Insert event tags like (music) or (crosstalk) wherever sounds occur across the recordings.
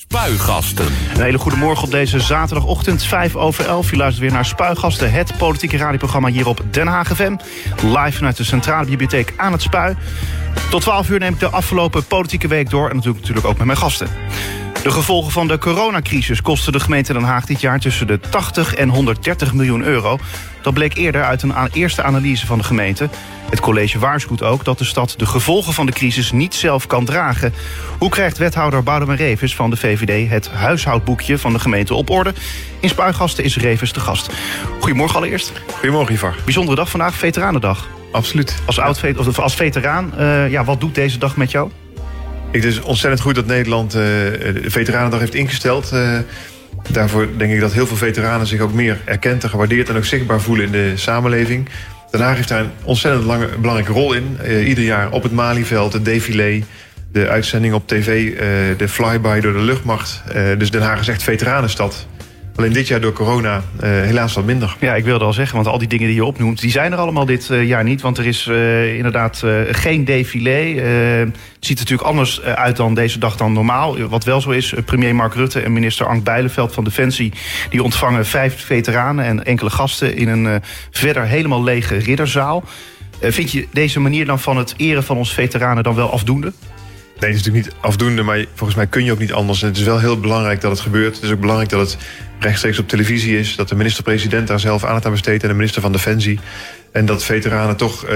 Spuigasten. Een hele goede morgen op deze zaterdagochtend, 5 over 11. Je luistert weer naar Spuigasten, het politieke radioprogramma hier op Den Haag FM. Live vanuit de Centrale Bibliotheek aan het Spui. Tot 12 uur neem ik de afgelopen politieke week door en natuurlijk, natuurlijk ook met mijn gasten. De gevolgen van de coronacrisis kosten de gemeente Den Haag dit jaar tussen de 80 en 130 miljoen euro. Dat bleek eerder uit een eerste analyse van de gemeente. Het college waarschuwt ook dat de stad de gevolgen van de crisis niet zelf kan dragen. Hoe krijgt wethouder Boudewijn Revis van de VVD het huishoudboekje van de gemeente op orde? In Spuigasten is Revis de gast. Goedemorgen allereerst. Goedemorgen Ivar. Bijzondere dag vandaag, Veteranendag. Absoluut. Als, oud, of als veteraan, uh, ja, wat doet deze dag met jou? Ik, het is ontzettend goed dat Nederland uh, de Veteranendag heeft ingesteld. Uh, daarvoor denk ik dat heel veel veteranen zich ook meer erkend en gewaardeerd en ook zichtbaar voelen in de samenleving. Den Haag heeft daar een ontzettend lange, belangrijke rol in. Uh, ieder jaar op het Malieveld, het défilé, de uitzending op tv, de flyby door de luchtmacht. Dus Den Haag is echt veteranenstad. Alleen dit jaar door corona uh, helaas wat minder. Ja, ik wilde al zeggen, want al die dingen die je opnoemt... die zijn er allemaal dit uh, jaar niet. Want er is uh, inderdaad geen défilé. het ziet er natuurlijk anders uit dan deze dag dan normaal. Wat wel zo is, premier Mark Rutte en minister Ank Bijleveld van Defensie... die ontvangen vijf veteranen en enkele gasten... in een verder helemaal lege ridderzaal. vind je deze manier dan van het eren van onze veteranen dan wel afdoende? Nee, het is natuurlijk niet afdoende, maar volgens mij kun je ook niet anders. En het is wel heel belangrijk dat het gebeurt. Het is ook belangrijk dat het rechtstreeks op televisie is. Dat de minister-president daar zelf aandacht aan besteedt en de minister van Defensie. En dat veteranen toch uh,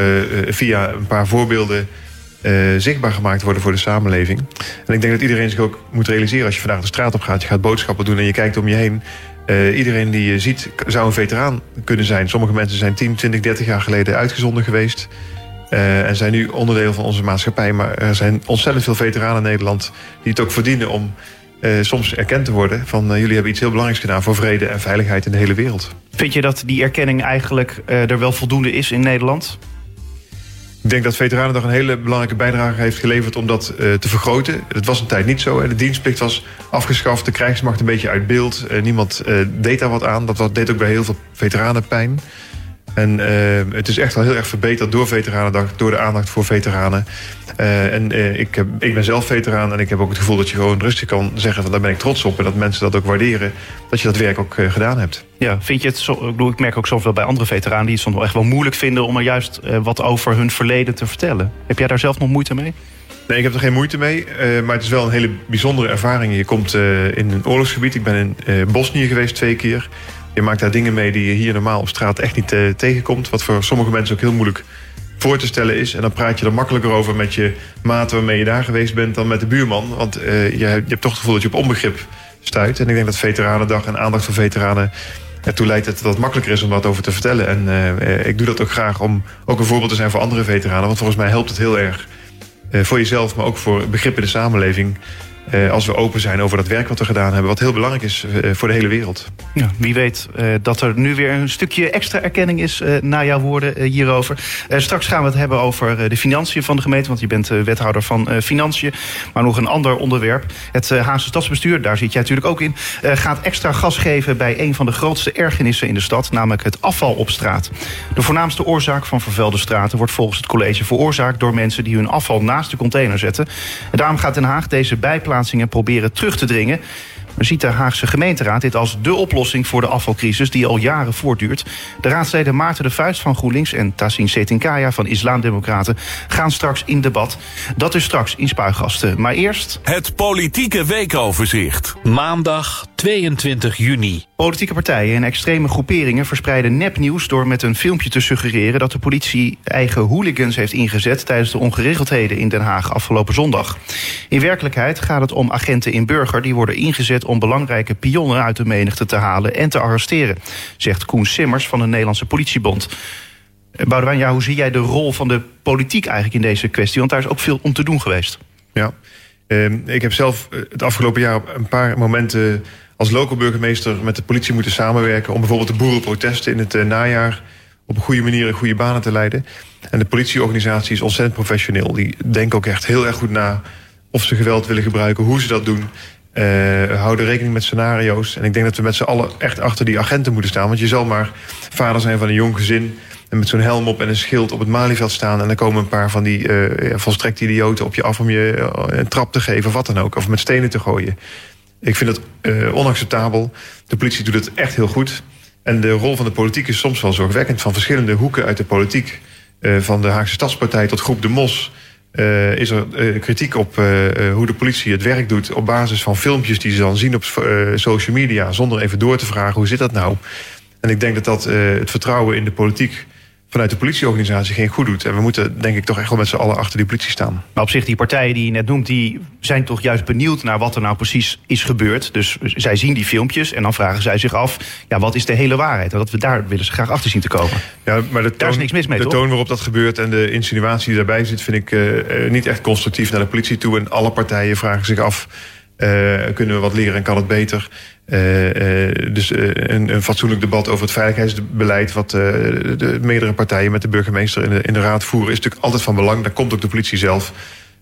via een paar voorbeelden uh, zichtbaar gemaakt worden voor de samenleving. En ik denk dat iedereen zich ook moet realiseren als je vandaag de straat op gaat. Je gaat boodschappen doen en je kijkt om je heen. Iedereen die je ziet zou een veteraan kunnen zijn. Sommige mensen zijn 10, 20, 30 jaar geleden uitgezonden geweest. Uh, en zijn nu onderdeel van onze maatschappij. Maar er zijn ontzettend veel veteranen in Nederland die het ook verdienen om uh, soms erkend te worden van uh, jullie hebben iets heel belangrijks gedaan voor vrede en veiligheid in de hele wereld. Vind je dat die erkenning eigenlijk er wel voldoende is in Nederland? Ik denk dat Veteranendag een hele belangrijke bijdrage heeft geleverd om dat te vergroten. Het was een tijd niet zo. De dienstplicht was afgeschaft, de krijgsmacht een beetje uit beeld. niemand deed daar wat aan. Dat deed ook bij heel veel veteranen pijn. En uh, het is echt wel heel erg verbeterd door Veteranendag, door de aandacht voor veteranen. Uh, en uh, ik, heb, ik ben zelf veteraan en ik heb ook het gevoel dat je gewoon rustig kan zeggen van daar ben ik trots op. En dat mensen dat ook waarderen, dat je dat werk ook gedaan hebt. Ja, vind je het zo, ik, bedoel, ik merk ook zoveel bij andere veteranen die het soms wel echt wel moeilijk vinden om er juist wat over hun verleden te vertellen. Heb jij daar zelf nog moeite mee? Nee, ik heb er geen moeite mee. Uh, maar het is wel een hele bijzondere ervaring. Je komt uh, in een oorlogsgebied. Ik ben in uh, Bosnië geweest twee keer. Je maakt daar dingen mee die je hier normaal op straat echt niet uh, tegenkomt. Wat voor sommige mensen ook heel moeilijk voor te stellen is. En dan praat je er makkelijker over met je maat waarmee je daar geweest bent dan met de buurman. Want uh, je, je, hebt toch het gevoel dat je op onbegrip stuit. En ik denk dat Veteranendag en aandacht voor veteranen ertoe leidt dat het makkelijker is om wat over te vertellen. En uh, ik doe dat ook graag om ook een voorbeeld te zijn voor andere veteranen. Want volgens mij helpt het heel erg voor jezelf, maar ook voor begrip in de samenleving. Uh, als we open zijn over dat werk wat we gedaan hebben. Wat heel belangrijk is uh, voor de hele wereld. Ja, wie weet uh, dat er nu weer een stukje extra erkenning is na jouw woorden hierover. straks gaan we het hebben over de financiën van de gemeente. Want je bent wethouder van Financiën. Maar nog een ander onderwerp. Het Haagse Stadsbestuur, daar zit jij natuurlijk ook in. gaat extra gas geven bij een van de grootste ergernissen in de stad. Namelijk het afval op straat. De voornaamste oorzaak van vervuilde straten wordt volgens het college veroorzaakt door mensen die hun afval naast de container zetten. En daarom gaat Den Haag deze bijplaats proberen terug te dringen. Maar ziet de Haagse gemeenteraad dit als dé oplossing voor de afvalcrisis die al jaren voortduurt. De raadsleden Maarten de Vuist van GroenLinks en Tassin Setinkaya van Islamdemocraten gaan straks in debat. Dat is straks in Spuigasten. Maar eerst... Het politieke weekoverzicht. Maandag 22 juni. Politieke partijen en extreme groeperingen verspreiden nepnieuws door met een filmpje te suggereren dat de politie eigen hooligans heeft ingezet tijdens de ongeregeldheden in Den Haag afgelopen zondag. In werkelijkheid gaat het om agenten in burger die worden ingezet om belangrijke pionnen uit de menigte te halen en te arresteren, zegt Koen Simmers van de Nederlandse Politiebond. Boudewijn, ja, hoe zie jij de rol van de politiek eigenlijk in deze kwestie? Want daar is ook veel om te doen geweest. Ja, uh, ik heb zelf het afgelopen jaar op een paar momenten als local burgemeester met de politie moeten samenwerken... om bijvoorbeeld de boerenprotesten in het uh, najaar op een goede manier in goede banen te leiden. En de politieorganisatie is ontzettend professioneel. Die denken ook echt heel erg goed na of ze geweld willen gebruiken, hoe ze dat doen. Uh, houden rekening met scenario's. En ik denk dat we met z'n allen echt achter die agenten moeten staan. Want je zal maar vader zijn van een jong gezin... en met zo'n helm op en een schild op het Malieveld staan... en dan komen een paar van die uh, volstrekt idioten op je af... om je uh, een trap te geven of wat dan ook. Of met stenen te gooien. Ik vind uh, onacceptabel. De politie doet het echt heel goed. En de rol van de politiek is soms wel zorgwekkend. Van verschillende hoeken uit de politiek. Van de Haagse Stadspartij tot Groep de Mos. Uh, is er uh, kritiek op uh, hoe de politie het werk doet... op basis van filmpjes die ze dan zien op social media... zonder even door te vragen hoe zit dat nou. En ik denk dat dat het vertrouwen in de politiek vanuit de politieorganisatie geen goed doet. En we moeten denk ik toch echt wel met z'n allen achter die politie staan. Maar op zich, die partijen die je net noemt, die zijn toch juist benieuwd naar wat er nou precies is gebeurd. Dus zij zien die filmpjes en dan vragen zij zich af, ja, wat is de hele waarheid? En dat we daar willen ze graag achter zien te komen. Ja, maar de toon, daar is niks mis mee, De toch? toon waarop dat gebeurt en de insinuatie die daarbij zit, vind ik uh, niet echt constructief naar de politie toe. En alle partijen vragen zich af. Uh, kunnen we wat leren en kan het beter? Uh, uh, dus een, fatsoenlijk debat over het veiligheidsbeleid... wat de meerdere partijen met de burgemeester in de, de raad voeren... is natuurlijk altijd van belang. Daar komt ook de politie zelf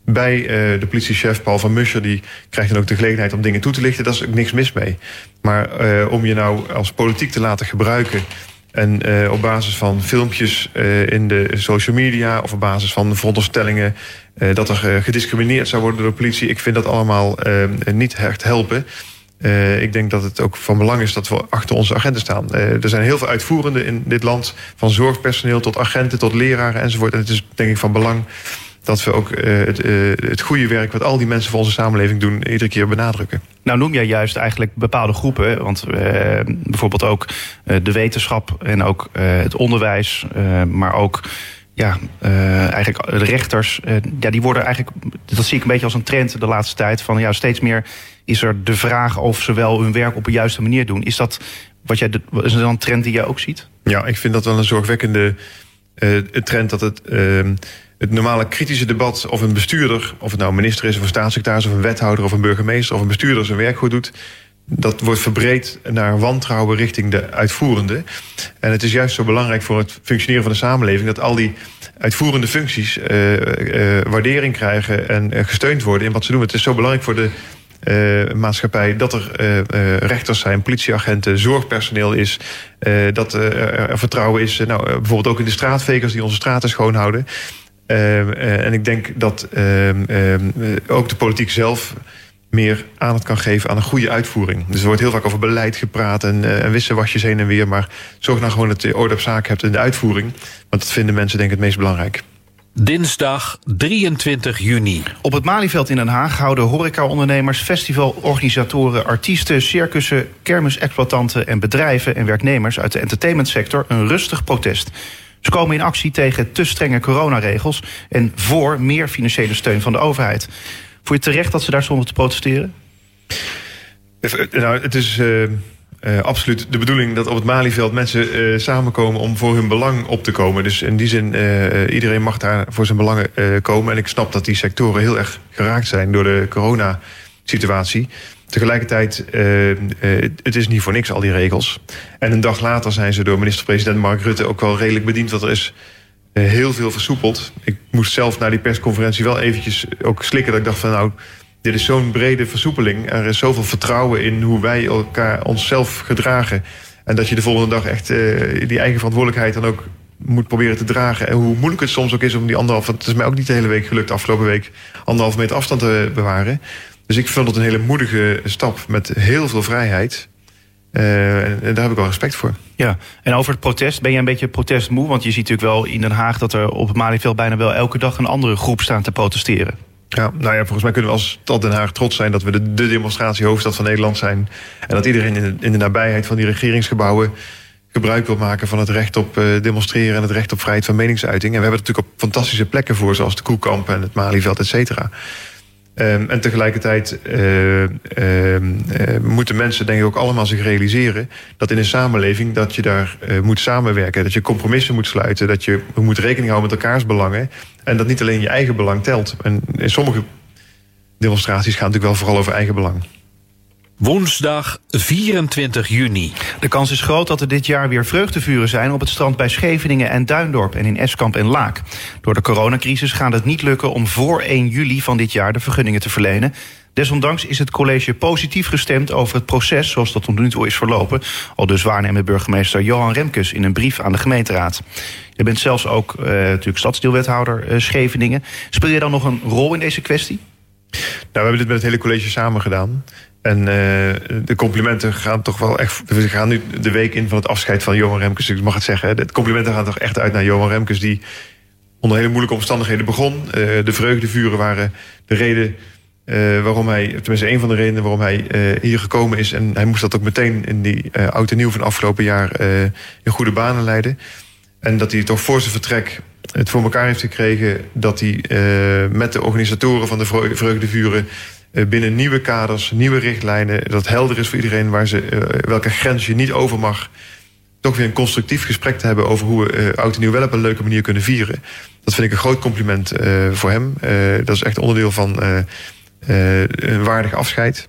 bij. de politiechef Paul van Muscher die krijgt dan ook de gelegenheid om dingen toe te lichten. Daar is ook niks mis mee. Maar om je nou als politiek te laten gebruiken... En op basis van filmpjes in de social media of op basis van veronderstellingen dat er gediscrimineerd zou worden door de politie, ik vind dat allemaal niet echt helpen. ik denk dat het ook van belang is dat we achter onze agenten staan. er zijn heel veel uitvoerenden in dit land, van zorgpersoneel tot agenten tot leraren enzovoort. En het is denk ik van belang dat we ook het, het goede werk wat al die mensen voor onze samenleving doen, iedere keer benadrukken. Nou noem jij juist eigenlijk bepaalde groepen, want bijvoorbeeld ook de wetenschap en ook het onderwijs, maar ook ja, eigenlijk de rechters. ja, die worden eigenlijk, dat zie ik een beetje als een trend de laatste tijd, van ja, steeds meer is er de vraag of ze wel hun werk op een juiste manier doen. Is dat wat jij, is dat een trend die jij ook ziet? Ja, ik vind dat wel een zorgwekkende trend dat het het normale kritische debat of een bestuurder, of het nou minister is of een staatssecretaris of een wethouder of een burgemeester of een bestuurder zijn werk goed doet, dat wordt verbreed naar wantrouwen richting de uitvoerende. En het is juist zo belangrijk voor het functioneren van de samenleving dat al die uitvoerende functies uh, uh, waardering krijgen en uh, gesteund worden in wat ze doen. Het is zo belangrijk voor de maatschappij dat er rechters zijn, politieagenten, zorgpersoneel is, dat er vertrouwen is, nou, bijvoorbeeld ook in de straatvegers die onze straten schoonhouden. En ik denk dat uh, ook de politiek zelf meer aandacht kan geven aan een goede uitvoering. Dus er wordt heel vaak over beleid gepraat en, en wisselwasjes heen en weer. Maar zorg nou gewoon dat je orde op zaak hebt in de uitvoering. Want dat vinden mensen denk ik het meest belangrijk. Dinsdag 23 juni. Op het Malieveld in Den Haag houden horecaondernemers, festivalorganisatoren, artiesten, circussen, kermisexploitanten en bedrijven en werknemers uit de entertainmentsector een rustig protest. Ze komen in actie tegen te strenge coronaregels en voor meer financiële steun van de overheid. Voel je terecht dat ze daar stonden te protesteren? Nou, het is uh, absoluut de bedoeling dat op het Malieveld mensen samenkomen om voor hun belang op te komen. Dus in die zin, iedereen mag daar voor zijn belangen komen. En ik snap dat die sectoren heel erg geraakt zijn door de coronasituatie. Tegelijkertijd, het is niet voor niks al die regels. En een dag later zijn ze door minister-president Mark Rutte ook wel redelijk bediend. Want er is heel veel versoepeld. Ik moest zelf na die persconferentie wel eventjes ook slikken. Dat ik dacht van nou, dit is zo'n brede versoepeling. Er is zoveel vertrouwen in hoe wij elkaar onszelf gedragen. En dat je de volgende dag echt die eigen verantwoordelijkheid dan ook moet proberen te dragen. En hoe moeilijk het soms ook is om die anderhalf... Het is mij ook niet de hele week gelukt afgelopen week... anderhalf meter afstand te bewaren. Dus ik vond het een hele moedige stap met heel veel vrijheid. Uh, en daar heb ik wel respect voor. Ja, en over het protest, ben je een beetje protestmoe? Want je ziet natuurlijk wel in Den Haag dat er op het Malieveld bijna wel elke dag een andere groep staan te protesteren. Ja, nou ja, volgens mij kunnen we als stad Den Haag trots zijn dat we de, de demonstratiehoofdstad van Nederland zijn. En dat iedereen in de, in de nabijheid van die regeringsgebouwen gebruik wil maken van het recht op uh, demonstreren en het recht op vrijheid van meningsuiting. En we hebben het natuurlijk op fantastische plekken voor, zoals de Koekamp en het Malieveld, et cetera. Um, en tegelijkertijd uh, uh, uh, moeten mensen denk ik ook allemaal zich realiseren... dat in een samenleving dat je daar moet samenwerken. Dat je compromissen moet sluiten. Dat je moet rekening houden met elkaars belangen. En dat niet alleen je eigen belang telt. En in sommige demonstraties het natuurlijk wel vooral over eigen belang. Woensdag 24 juni. De kans is groot dat er dit jaar weer vreugdevuren zijn op het strand bij Scheveningen en Duindorp en in Eskamp en Laak. Door de coronacrisis gaat het niet lukken om voor 1 juli van dit jaar de vergunningen te verlenen. Desondanks is het college positief gestemd over het proces zoals dat tot nu toe is verlopen. Al dus waarnemend burgemeester Johan Remkes in een brief aan de gemeenteraad. Je bent zelfs ook uh, natuurlijk stadsdeelwethouder uh, Scheveningen. Speel je dan nog een rol in deze kwestie? Nou, we hebben dit met het hele college samen gedaan. En uh, de complimenten gaan toch wel echt. We gaan nu de week in van het afscheid van Johan Remkes. Ik mag het zeggen. De complimenten gaan toch echt uit naar Johan Remkes. Die onder hele moeilijke omstandigheden begon. Uh, de vreugdevuren waren de reden uh, waarom hij. Tenminste, een van de redenen waarom hij hier gekomen is. En hij moest dat ook meteen in die oud en nieuw van afgelopen jaar in goede banen leiden. En dat hij toch voor zijn vertrek het voor elkaar heeft gekregen dat hij met de organisatoren van de vreugdevuren eh, binnen nieuwe kaders, nieuwe richtlijnen, dat helder is voor iedereen waar ze, uh, welke grens je niet over mag. Toch weer een constructief gesprek te hebben over hoe we uh, oud en nieuw wel op een leuke manier kunnen vieren. Dat vind ik een groot compliment voor hem. dat is echt onderdeel van een waardig afscheid.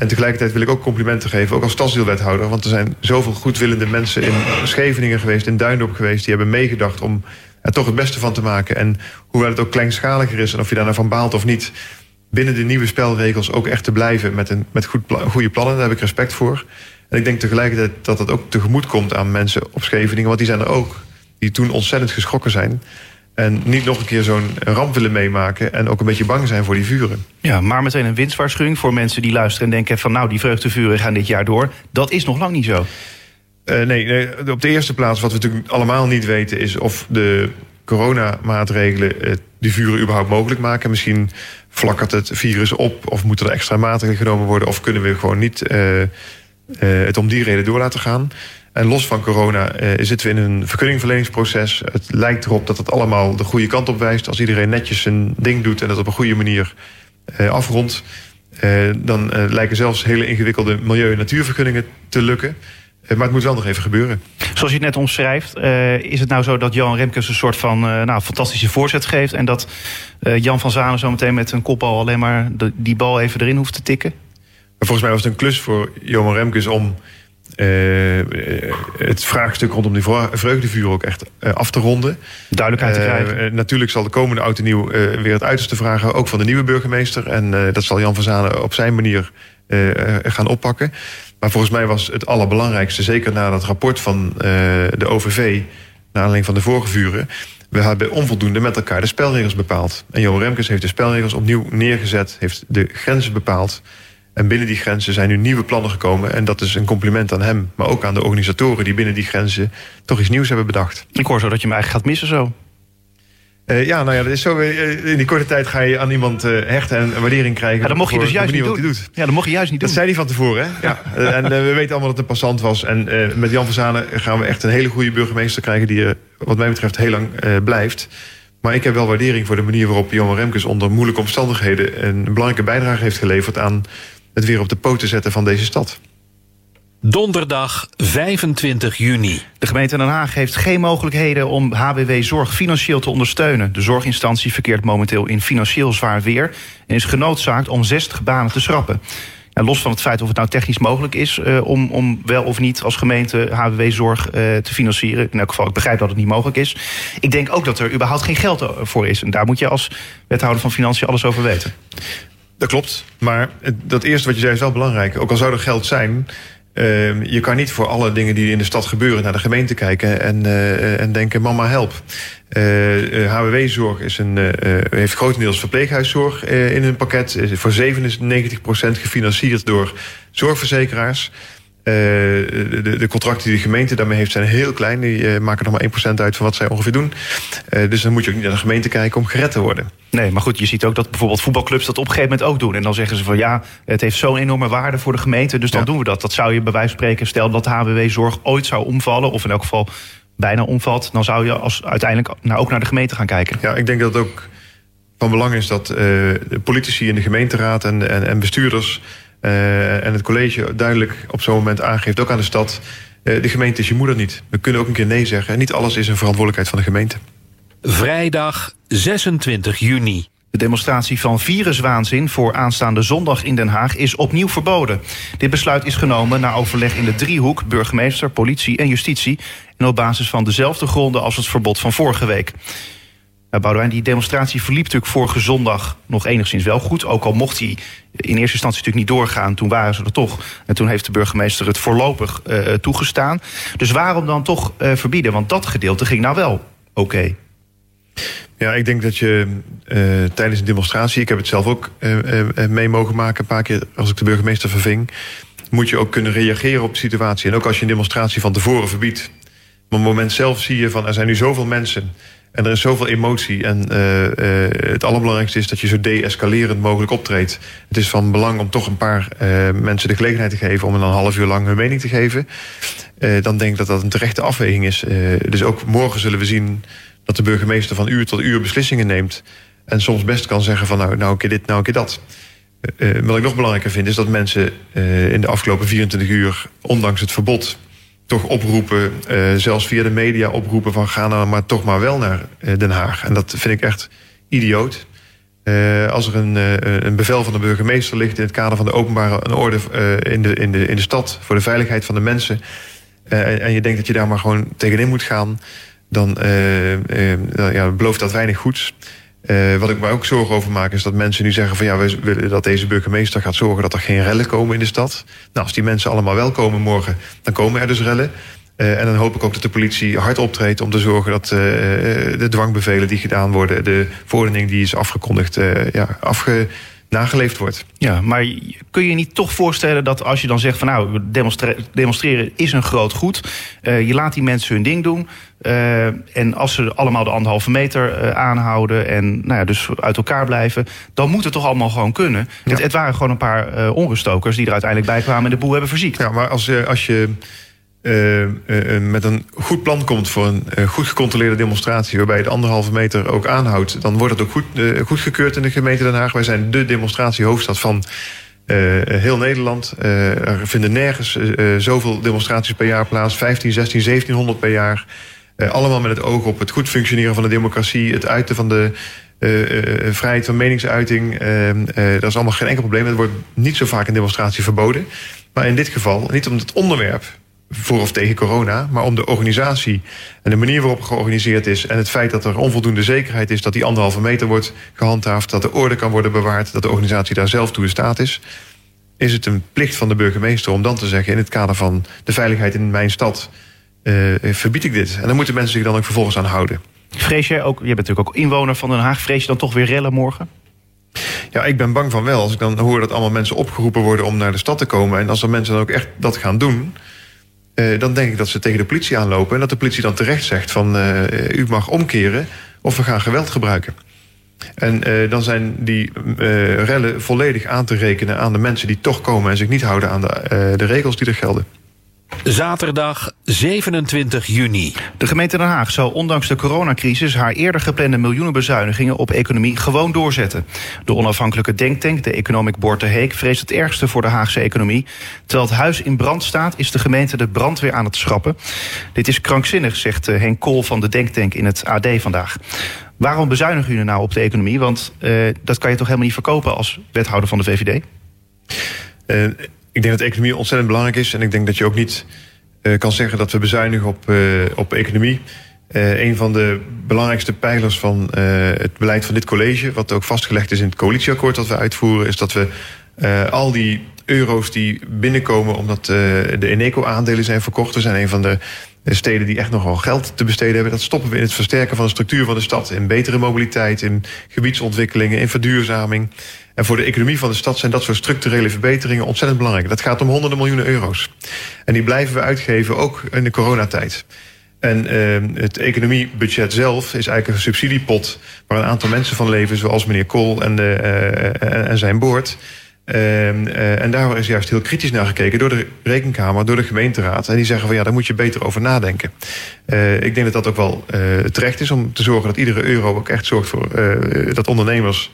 En tegelijkertijd wil ik ook complimenten geven, ook als stadsdeelwethouder. Want er zijn zoveel goedwillende mensen in Scheveningen geweest, in Duindorp geweest, die hebben meegedacht om er toch het beste van te maken. En hoewel het ook kleinschaliger is en of je daar nou van baalt of niet, binnen de nieuwe spelregels ook echt te blijven met, een, met goed, goede plannen. Daar heb ik respect voor. En ik denk tegelijkertijd dat het ook tegemoet komt aan mensen op Scheveningen. Want die zijn er ook. Die toen ontzettend geschrokken zijn. En niet nog een keer zo'n ramp willen meemaken. En ook een beetje bang zijn voor die vuren. Ja, maar meteen een winstwaarschuwing voor mensen die luisteren en denken van nou die vreugdevuren gaan dit jaar door. Dat is nog lang niet zo. Uh, nee, nee, op de eerste plaats wat we natuurlijk allemaal niet weten is of de coronamaatregelen uh, die vuren überhaupt mogelijk maken. Misschien flakkert het virus op of moeten er extra maatregelen genomen worden of kunnen we gewoon niet uh, uh, het om die reden door laten gaan. En los van corona zitten we in een vergunningverleningsproces. Het lijkt erop dat het allemaal de goede kant op wijst. Als iedereen netjes zijn ding doet en dat op een goede manier afrondt, dan lijken zelfs hele ingewikkelde milieu- en natuurvergunningen te lukken. Maar het moet wel nog even gebeuren. Zoals je het net omschrijft, uh, is het nou zo dat Johan Remkes een soort van uh, nou, fantastische voorzet geeft. En dat uh, Jan van Zanen zometeen met een kopbal alleen maar de, die bal even erin hoeft te tikken? Maar volgens mij was het een klus voor Johan Remkes om het vraagstuk rondom die vreugdevuur ook echt af te ronden. Duidelijkheid te krijgen. natuurlijk zal de komende oud en nieuw weer het uiterste vragen, ook van de nieuwe burgemeester. En dat zal Jan van Zanen op zijn manier gaan oppakken. Maar volgens mij was het allerbelangrijkste, zeker na dat rapport van uh, de OVV, naar aanleiding van de vorige vuren, we hebben onvoldoende met elkaar de spelregels bepaald. En Johan Remkes heeft de spelregels opnieuw neergezet, heeft de grenzen bepaald. En binnen die grenzen zijn nu nieuwe plannen gekomen. En dat is een compliment aan hem, maar ook aan de organisatoren die binnen die grenzen toch iets nieuws hebben bedacht. Ik hoor zo dat je hem eigenlijk gaat missen zo. Uh, ja, nou ja, dat is zo. Uh, in die korte tijd ga je aan iemand uh, hechten en waardering krijgen. Ja, dat mocht je dus juist niet doen. Doet. Ja, dat mocht je juist niet dat doen. zei hij van tevoren, hè? Ja. en we weten allemaal dat het een passant was. En met Jan van Zanen gaan we echt een hele goede burgemeester krijgen... die wat mij betreft, heel lang blijft. Maar ik heb wel waardering voor de manier waarop Johan Remkes... onder moeilijke omstandigheden een belangrijke bijdrage heeft geleverd... aan het weer op de poten zetten van deze stad. Donderdag 25 juni. De gemeente Den Haag heeft geen mogelijkheden om HBW Zorg financieel te ondersteunen. De zorginstantie verkeert momenteel in financieel zwaar weer en is genoodzaakt om 60 banen te schrappen. Ja, los van het feit of het nou technisch mogelijk is uh, om, om wel of niet als gemeente HBW Zorg uh, te financieren. In elk geval, ik begrijp dat het niet mogelijk is. Ik denk ook dat er überhaupt geen geld voor is. En daar moet je als wethouder van Financiën alles over weten. Dat klopt. Maar dat eerste wat je zei is wel belangrijk. Ook al zou er geld zijn, Uh, je kan niet voor alle dingen die in de stad gebeuren naar de gemeente kijken en, uh, en denken: mama help. Uh, eh, HWW-zorg is een, heeft grotendeels verpleeghuiszorg in hun pakket. Is voor 97% gefinancierd door zorgverzekeraars. De, de, de, contracten die de gemeente daarmee heeft zijn heel klein. Die maken nog maar 1% uit van wat zij ongeveer doen. dus dan moet je ook niet naar de gemeente kijken om gered te worden. Nee, maar goed, je ziet ook dat bijvoorbeeld voetbalclubs dat op een gegeven moment ook doen. En dan zeggen ze van ja, het heeft zo'n enorme waarde voor de gemeente, dus dan ja. doen we dat. Dat zou je bij wijze van spreken, stel dat HBW-zorg ooit zou omvallen, of in elk geval bijna omvalt, dan zou je als uiteindelijk nou, ook naar de gemeente gaan kijken. Ja, ik denk dat het ook van belang is dat politici in de gemeenteraad en, en, en bestuurders uh, en het college duidelijk op zo'n moment aangeeft, ook aan de stad, uh, de gemeente is je moeder niet. We kunnen ook een keer nee zeggen. En niet alles is een verantwoordelijkheid van de gemeente. Vrijdag 26 juni. De demonstratie van viruswaanzin voor aanstaande zondag in Den Haag is opnieuw verboden. Dit besluit is genomen na overleg in de driehoek, burgemeester, politie en justitie. En op basis van dezelfde gronden als het verbod van vorige week. Boudewijn, die demonstratie verliep natuurlijk vorige zondag nog enigszins wel goed. Ook al mocht hij in eerste instantie natuurlijk niet doorgaan. Toen waren ze er toch. En toen heeft de burgemeester het voorlopig uh, toegestaan. Dus waarom dan toch uh, verbieden? Want dat gedeelte ging nou wel oké. Ja, ik denk dat je uh, tijdens een demonstratie, ik heb het zelf ook uh, uh, mee mogen maken, een paar keer als ik de burgemeester verving, moet je ook kunnen reageren op de situatie. En ook als je een demonstratie van tevoren verbiedt. Op het moment zelf zie je van er zijn nu zoveel mensen en er is zoveel emotie. En het allerbelangrijkste is dat je zo de-escalerend mogelijk optreedt. Het is van belang om toch een paar mensen de gelegenheid te geven om een half uur lang hun mening te geven. dan denk ik dat dat een terechte afweging is. dus ook morgen zullen we zien dat de burgemeester van uur tot uur beslissingen neemt. En soms best kan zeggen van nou, nou een keer dit, nou een keer dat. Wat ik nog belangrijker vind is dat mensen in de afgelopen 24 uur, ondanks het verbod, toch oproepen, uh, zelfs via de media oproepen van ga nou maar toch maar wel naar Den Haag. En dat vind ik echt idioot. als er een, een, bevel van de burgemeester ligt in het kader van de openbare orde in, de, in, de, in de stad voor de veiligheid van de mensen. en je denkt dat je daar maar gewoon tegenin moet gaan dan ja, belooft dat weinig goeds. Uh, wat ik me ook zorgen over maak is dat mensen nu zeggen van ja, we willen dat deze burgemeester gaat zorgen dat er geen rellen komen in de stad. Nou, als die mensen allemaal wel komen morgen, dan komen er dus rellen. Uh, en dan hoop ik ook dat de politie hard optreedt om te zorgen dat uh, de dwangbevelen die gedaan worden, de verordening die is afgekondigd, ja, afge nageleefd wordt. Ja, maar kun je niet toch voorstellen dat als je dan zegt van nou, demonstreren is een groot goed. Je laat die mensen hun ding doen. Uh, en als ze allemaal de anderhalve meter uh, aanhouden en nou ja, dus uit elkaar blijven, dan moet het toch allemaal gewoon kunnen. Ja. Het, het, waren gewoon een paar onruststokers die er uiteindelijk bij kwamen en de boel hebben verziekt. Ja, maar als, als je uh, uh, met een goed plan komt voor een uh, goed gecontroleerde demonstratie, waarbij je de anderhalve meter ook aanhoudt, dan wordt het ook goed, goedgekeurd in de gemeente Den Haag. Wij zijn de demonstratiehoofdstad van heel Nederland. er vinden nergens zoveel demonstraties per jaar plaats, 15, 16, 1700 per jaar. Allemaal met het oog op het goed functioneren van de democratie, het uiten van de vrijheid van meningsuiting. dat is allemaal geen enkel probleem. Het wordt niet zo vaak een demonstratie verboden. Maar in dit geval, niet om het onderwerp voor of tegen corona, maar om de organisatie en de manier waarop georganiseerd is en het feit dat er onvoldoende zekerheid is dat die anderhalve meter wordt gehandhaafd, dat de orde kan worden bewaard, dat de organisatie daar zelf toe in staat is, is het een plicht van de burgemeester om dan te zeggen in het kader van de veiligheid in mijn stad uh, verbied ik dit. En dan moeten mensen zich dan ook vervolgens aan houden. Vrees jij ook, je bent natuurlijk ook inwoner van Den Haag, vrees je dan toch weer rellen morgen? Ja, ik ben bang van wel. Als ik dan hoor dat allemaal mensen opgeroepen worden om naar de stad te komen en als er mensen dan ook echt dat gaan doen, uh, dan denk ik dat ze tegen de politie aanlopen... en dat de politie dan terecht zegt van uh, u mag omkeren of we gaan geweld gebruiken. En uh, dan zijn die rellen volledig aan te rekenen aan de mensen die toch komen... en zich niet houden aan de, de regels die er gelden. Zaterdag 27 juni. De gemeente Den Haag zal ondanks de coronacrisis haar eerder geplande miljoenen bezuinigingen op economie gewoon doorzetten. De onafhankelijke denktank, de Economic Board de Heek, vreest het ergste voor de Haagse economie. Terwijl het huis in brand staat, is de gemeente de brandweer aan het schrappen. Dit is krankzinnig, zegt eh, Henk Kool van de denktank in het AD vandaag. Waarom bezuinigen jullie nou op de economie? Want uh, dat kan je toch helemaal niet verkopen als wethouder van de VVD? Uh, ik denk dat economie ontzettend belangrijk is. En ik denk dat je ook niet uh, kan zeggen dat we bezuinigen op, uh, op economie. Uh, een van de belangrijkste pijlers van het beleid van dit college, wat ook vastgelegd is in het coalitieakkoord dat we uitvoeren, is dat we al die euro's die binnenkomen omdat de Eneco-aandelen zijn verkocht. We zijn een van de steden die echt nogal geld te besteden hebben. Dat stoppen we in het versterken van de structuur van de stad. In betere mobiliteit, in gebiedsontwikkelingen, in verduurzaming. En voor de economie van de stad zijn dat soort structurele verbeteringen ontzettend belangrijk. Dat gaat om honderden miljoenen euro's. En die blijven we uitgeven, ook in de coronatijd. En uh, het economiebudget zelf is eigenlijk een subsidiepot... waar een aantal mensen van leven, zoals meneer Kool en, de, uh, en zijn boord... Uh, en daar is juist heel kritisch naar gekeken door de Rekenkamer, door de gemeenteraad. En die zeggen van ja, daar moet je beter over nadenken. Ik denk dat dat ook wel terecht is om te zorgen dat iedere euro ook echt zorgt voor dat ondernemers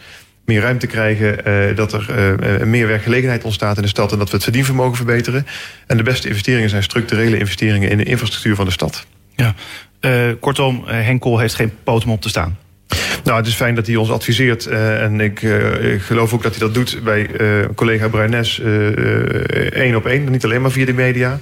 meer ruimte krijgen, uh, dat er uh, meer werkgelegenheid ontstaat in de stad en dat we het verdienvermogen verbeteren. En de beste investeringen zijn structurele investeringen in de infrastructuur van de stad. Ja, uh, kortom, Henkel heeft geen poot om op te staan. Nou, het is fijn dat hij ons adviseert. Uh, en ik, uh, ik, geloof ook dat hij dat doet bij uh, collega Bruines één op één. Niet alleen maar via de media.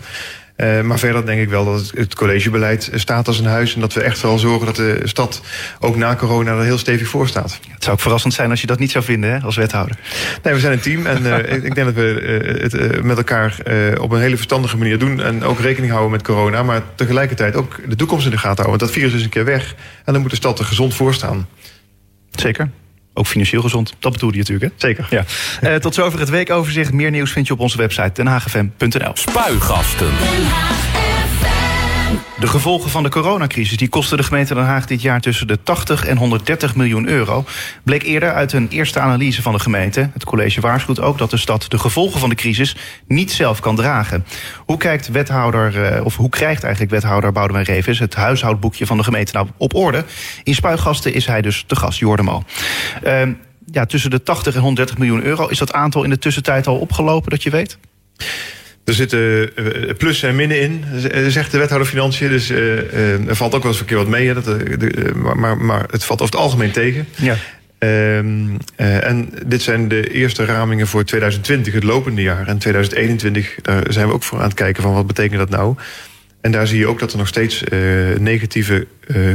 Uh, maar verder denk ik wel dat het, collegebeleid staat als een huis. En dat we echt wel zorgen dat de stad ook na corona er heel stevig voor staat. Het zou ook verrassend zijn als je dat niet zou vinden hè, als wethouder. Nee, we zijn een team. En uh, ik denk dat we uh, het met elkaar op een hele verstandige manier doen. En ook rekening houden met corona. Maar tegelijkertijd ook de toekomst in de gaten houden. Want dat virus is een keer weg. En dan moet de stad er gezond voor staan. Zeker. Ook financieel gezond. Dat bedoelde je natuurlijk, hè? Zeker. Ja. Uh, tot zover het weekoverzicht. Meer nieuws vind je op onze website denhagfm.nl. Spuigasten. De gevolgen van de coronacrisis die kosten de gemeente Den Haag dit jaar tussen de 80 en 130 miljoen euro. Bleek eerder uit een eerste analyse van de gemeente. Het college waarschuwt ook dat de stad de gevolgen van de crisis niet zelf kan dragen. Hoe kijkt wethouder, of hoe krijgt eigenlijk wethouder Boudewijn Revis het huishoudboekje van de gemeente nou op orde? In Spuigasten is hij dus de gast, Jordemo. Uh, ja, tussen de 80 en 130 miljoen euro. Is dat aantal in de tussentijd al opgelopen, dat je weet? Er zitten plussen en minnen in, zegt de wethouder Financiën. Dus uh, er valt ook wel eens een keer wat mee. Dat, de, maar, maar het valt over het algemeen tegen. Ja. Um, uh, en dit zijn de eerste ramingen voor 2020, het lopende jaar. En 2021, daar zijn we ook voor aan het kijken van wat betekent dat nou. En daar zie je ook dat er nog steeds uh, negatieve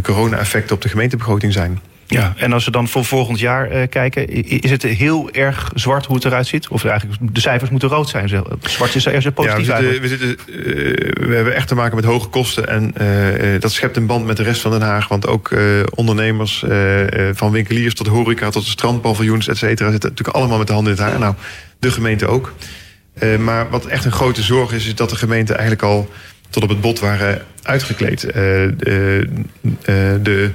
corona-effecten op de gemeentebegroting zijn. Ja, en als we dan voor volgend jaar uh, kijken, is het heel erg zwart hoe het eruit ziet? Of eigenlijk de cijfers moeten rood zijn? Zwart is eerst positief ja, we, zitten, we, zitten, uh, we hebben echt te maken met hoge kosten. En uh, dat schept een band met de rest van Den Haag. Want ook ondernemers, van winkeliers tot horeca tot de strandpaviljoens, et cetera, zitten natuurlijk allemaal met de handen in het haar. Nou, de gemeente ook. maar wat echt een grote zorg is, is dat de gemeente eigenlijk al tot op het bot waren uitgekleed. Uh, de, uh, de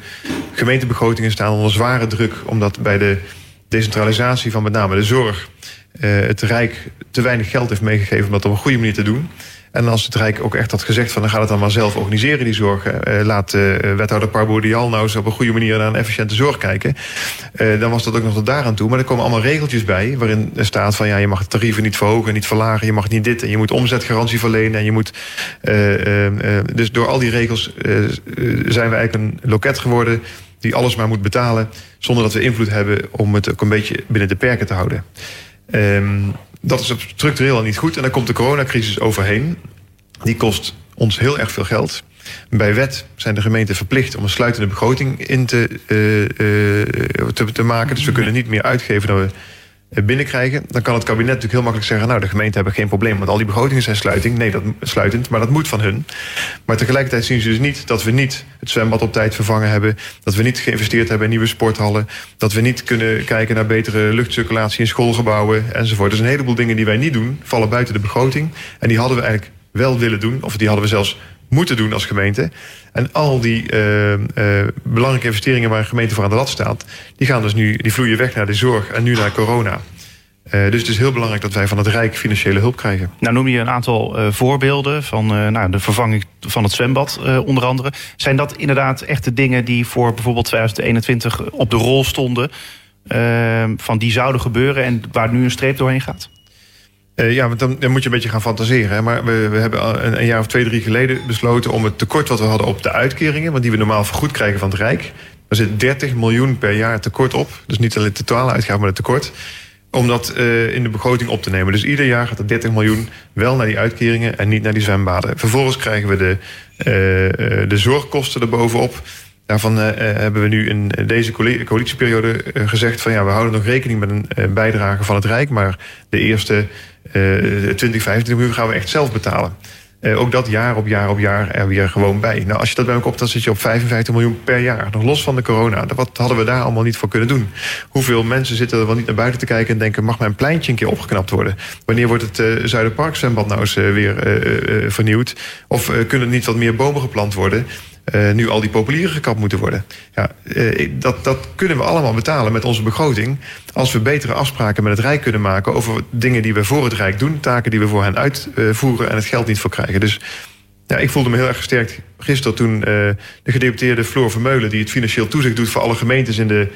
gemeentebegrotingen staan onder zware druk, omdat bij de decentralisatie van met name de zorg het Rijk te weinig geld heeft meegegeven om dat op een goede manier te doen. En als het Rijk ook echt had gezegd van dan gaat het dan maar zelf organiseren die zorg. Uh, laat uh, wethouder Parbourdial nou eens op een goede manier naar een efficiënte zorg kijken. Uh, dan was dat ook nog tot daaraan toe. Maar er komen allemaal regeltjes bij waarin staat van ja, je mag de tarieven niet verhogen, niet verlagen, je mag niet dit en je moet omzetgarantie verlenen en je moet. dus door al die regels zijn we eigenlijk een loket geworden die alles maar moet betalen zonder dat we invloed hebben om het ook een beetje binnen de perken te houden. Um, dat is structureel al niet goed. En dan komt de coronacrisis overheen. Die kost ons heel erg veel geld. Bij wet zijn de gemeenten verplicht om een sluitende begroting in te, uh, te, te, maken. Dus we kunnen niet meer uitgeven dan we binnenkrijgen. Dan kan het kabinet natuurlijk heel makkelijk zeggen... nou, de gemeenten hebben geen probleem, want al die begrotingen zijn sluiting. Nee, dat, sluitend, maar dat moet van hun. Maar tegelijkertijd zien ze dus niet dat we niet het zwembad op tijd vervangen hebben... dat we niet geïnvesteerd hebben in nieuwe sporthallen... dat we niet kunnen kijken naar betere luchtcirculatie in schoolgebouwen enzovoort. Dus een heleboel dingen die wij niet doen, vallen buiten de begroting. En die hadden we eigenlijk wel willen doen, of die hadden we zelfs moeten doen als gemeente. En al die uh, uh, belangrijke investeringen waar een gemeente voor aan de lat staat, die gaan dus nu, die vloeien weg naar de zorg en nu naar corona. Uh, dus het is heel belangrijk dat wij van het Rijk financiële hulp krijgen. Nou noem je een aantal voorbeelden van nou, de vervanging van het zwembad onder andere. Zijn dat inderdaad echt de dingen die voor bijvoorbeeld 2021 op de rol stonden? van die zouden gebeuren en waar nu een streep doorheen gaat? Uh, ja, want dan, dan, moet je een beetje gaan fantaseren. Maar we, we hebben een, jaar of twee, drie geleden besloten om het tekort wat we hadden op de uitkeringen, want die we normaal vergoed krijgen van het Rijk. Daar zit 30 miljoen per jaar tekort op. Dus niet alleen de totale uitgave, maar het tekort. Om dat uh, in de begroting op te nemen. Dus ieder jaar gaat er 30 miljoen wel naar die uitkeringen en niet naar die zwembaden. Vervolgens krijgen we de, uh, de zorgkosten erbovenop. Daarvan uh, hebben we nu in deze coalitieperiode gezegd van ja, we houden nog rekening met een bijdrage van het Rijk. Maar de eerste 20, 25 miljoen gaan we echt zelf betalen. Ook dat jaar op jaar op jaar er weer gewoon bij. Nou, als je dat bij elkaar op, dan zit je op 55 miljoen per jaar. Nog los van de corona. Wat hadden we daar allemaal niet voor kunnen doen? Hoeveel mensen zitten er wel niet naar buiten te kijken en denken: mag mijn pleintje een keer opgeknapt worden? Wanneer wordt het Zuiderpark zwembad nou eens weer vernieuwd? Of kunnen er niet wat meer bomen geplant worden? Uh, nu al die populieren gekapt moeten worden. Ja, uh, dat, dat kunnen we allemaal betalen met onze begroting. Als we betere afspraken met het Rijk kunnen maken over dingen die we voor het Rijk doen, taken die we voor hen uitvoeren en het geld niet voor krijgen. Dus ja, ik voelde me heel erg gesterkt gisteren toen uh, de gedeputeerde Floor Vermeulen, die het financieel toezicht doet voor alle gemeentes in de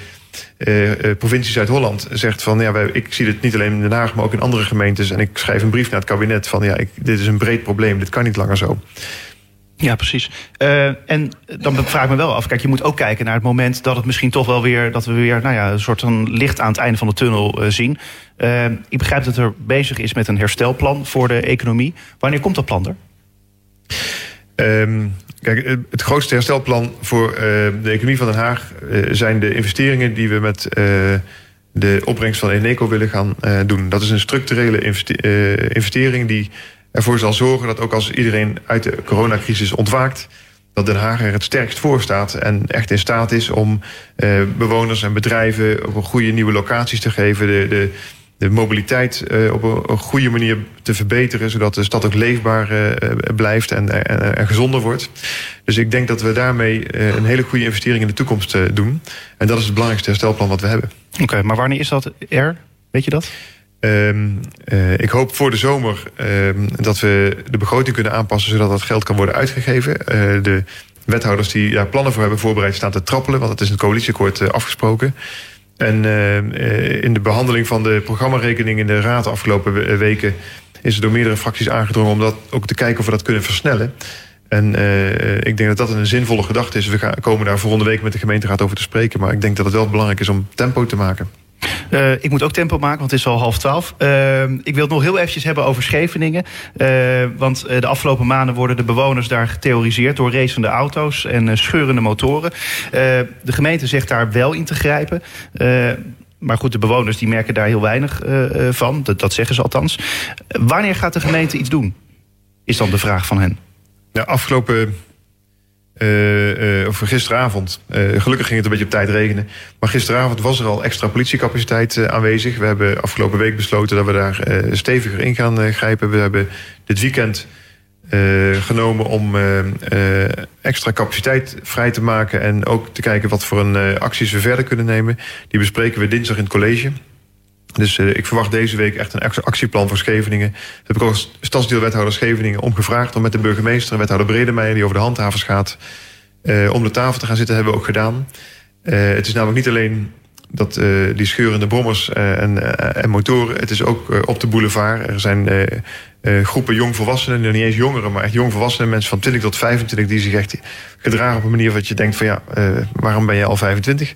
provincie Zuid-Holland, zegt van ja, wij, ik zie het niet alleen in Den Haag, maar ook in andere gemeentes. En ik schrijf een brief naar het kabinet van ja, ik, dit is een breed probleem, dit kan niet langer zo. Ja, precies. Uh, en dan vraag ik me wel af. Kijk, je moet ook kijken naar het moment dat het misschien toch wel weer dat we weer nou ja, een soort van licht aan het einde van de tunnel uh, zien. Uh, ik begrijp dat er bezig is met een herstelplan voor de economie. Wanneer komt dat plan er? Um, kijk, het grootste herstelplan voor de economie van Den Haag zijn de investeringen die we met de opbrengst van Eneco willen gaan doen. Dat is een structurele investering die ervoor zal zorgen dat ook als iedereen uit de coronacrisis ontwaakt, dat Den Haag er het sterkst voor staat en echt in staat is om uh, bewoners en bedrijven op een goede nieuwe locaties te geven. De, de, de mobiliteit uh, op een, goede manier te verbeteren, zodat de stad ook leefbaar uh, blijft en, gezonder wordt. Dus ik denk dat we daarmee een hele goede investering in de toekomst doen. En dat is het belangrijkste herstelplan wat we hebben. Oké, maar wanneer is dat er? Weet je dat? Um, ik hoop voor de zomer um, dat we de begroting kunnen aanpassen... zodat dat geld kan worden uitgegeven. Uh, de wethouders die daar plannen voor hebben voorbereid staan te trappelen... want dat is in het coalitieakkoord uh, afgesproken. En in de behandeling van de programmarekening in de raad de afgelopen weken... is er door meerdere fracties aangedrongen om dat ook te kijken of we dat kunnen versnellen. En uh, ik denk dat dat een zinvolle gedachte is. We gaan, komen daar volgende week met de gemeenteraad over te spreken. Maar ik denk dat het wel belangrijk is om tempo te maken. Uh, ik moet ook tempo maken, want het is al half twaalf. Uh, ik wil het nog heel eventjes hebben over Scheveningen. Uh, want de afgelopen maanden worden de bewoners daar getheoriseerd... door racende auto's en scheurende motoren. de gemeente zegt daar wel in te grijpen. maar goed, de bewoners die merken daar heel weinig van. Dat, dat zeggen ze althans. wanneer gaat de gemeente iets doen? Is dan de vraag van hen. Ja, afgelopen uh, uh, of gisteravond. Uh, gelukkig ging het een beetje op tijd regenen. Maar gisteravond was er al extra politiecapaciteit aanwezig. We hebben afgelopen week besloten dat we daar steviger in gaan grijpen. We hebben dit weekend genomen om extra capaciteit vrij te maken. En ook te kijken wat voor een acties we verder kunnen nemen. Die bespreken we dinsdag in het college. Dus uh, ik verwacht deze week echt een actieplan voor Scheveningen. Heb ik ook als stadsdeelwethouder Scheveningen omgevraagd... om met de burgemeester, wethouder Bredemeijer... die over de handhavers gaat, uh, om de tafel te gaan zitten. hebben we ook gedaan. Uh, het is namelijk niet alleen dat die scheurende brommers en, en, motoren... het is ook op de boulevard. Er zijn groepen jongvolwassenen, niet eens jongeren... maar echt jongvolwassenen, mensen van 20 tot 25... die zich echt gedragen op een manier wat je denkt van... ja, waarom ben je al 25?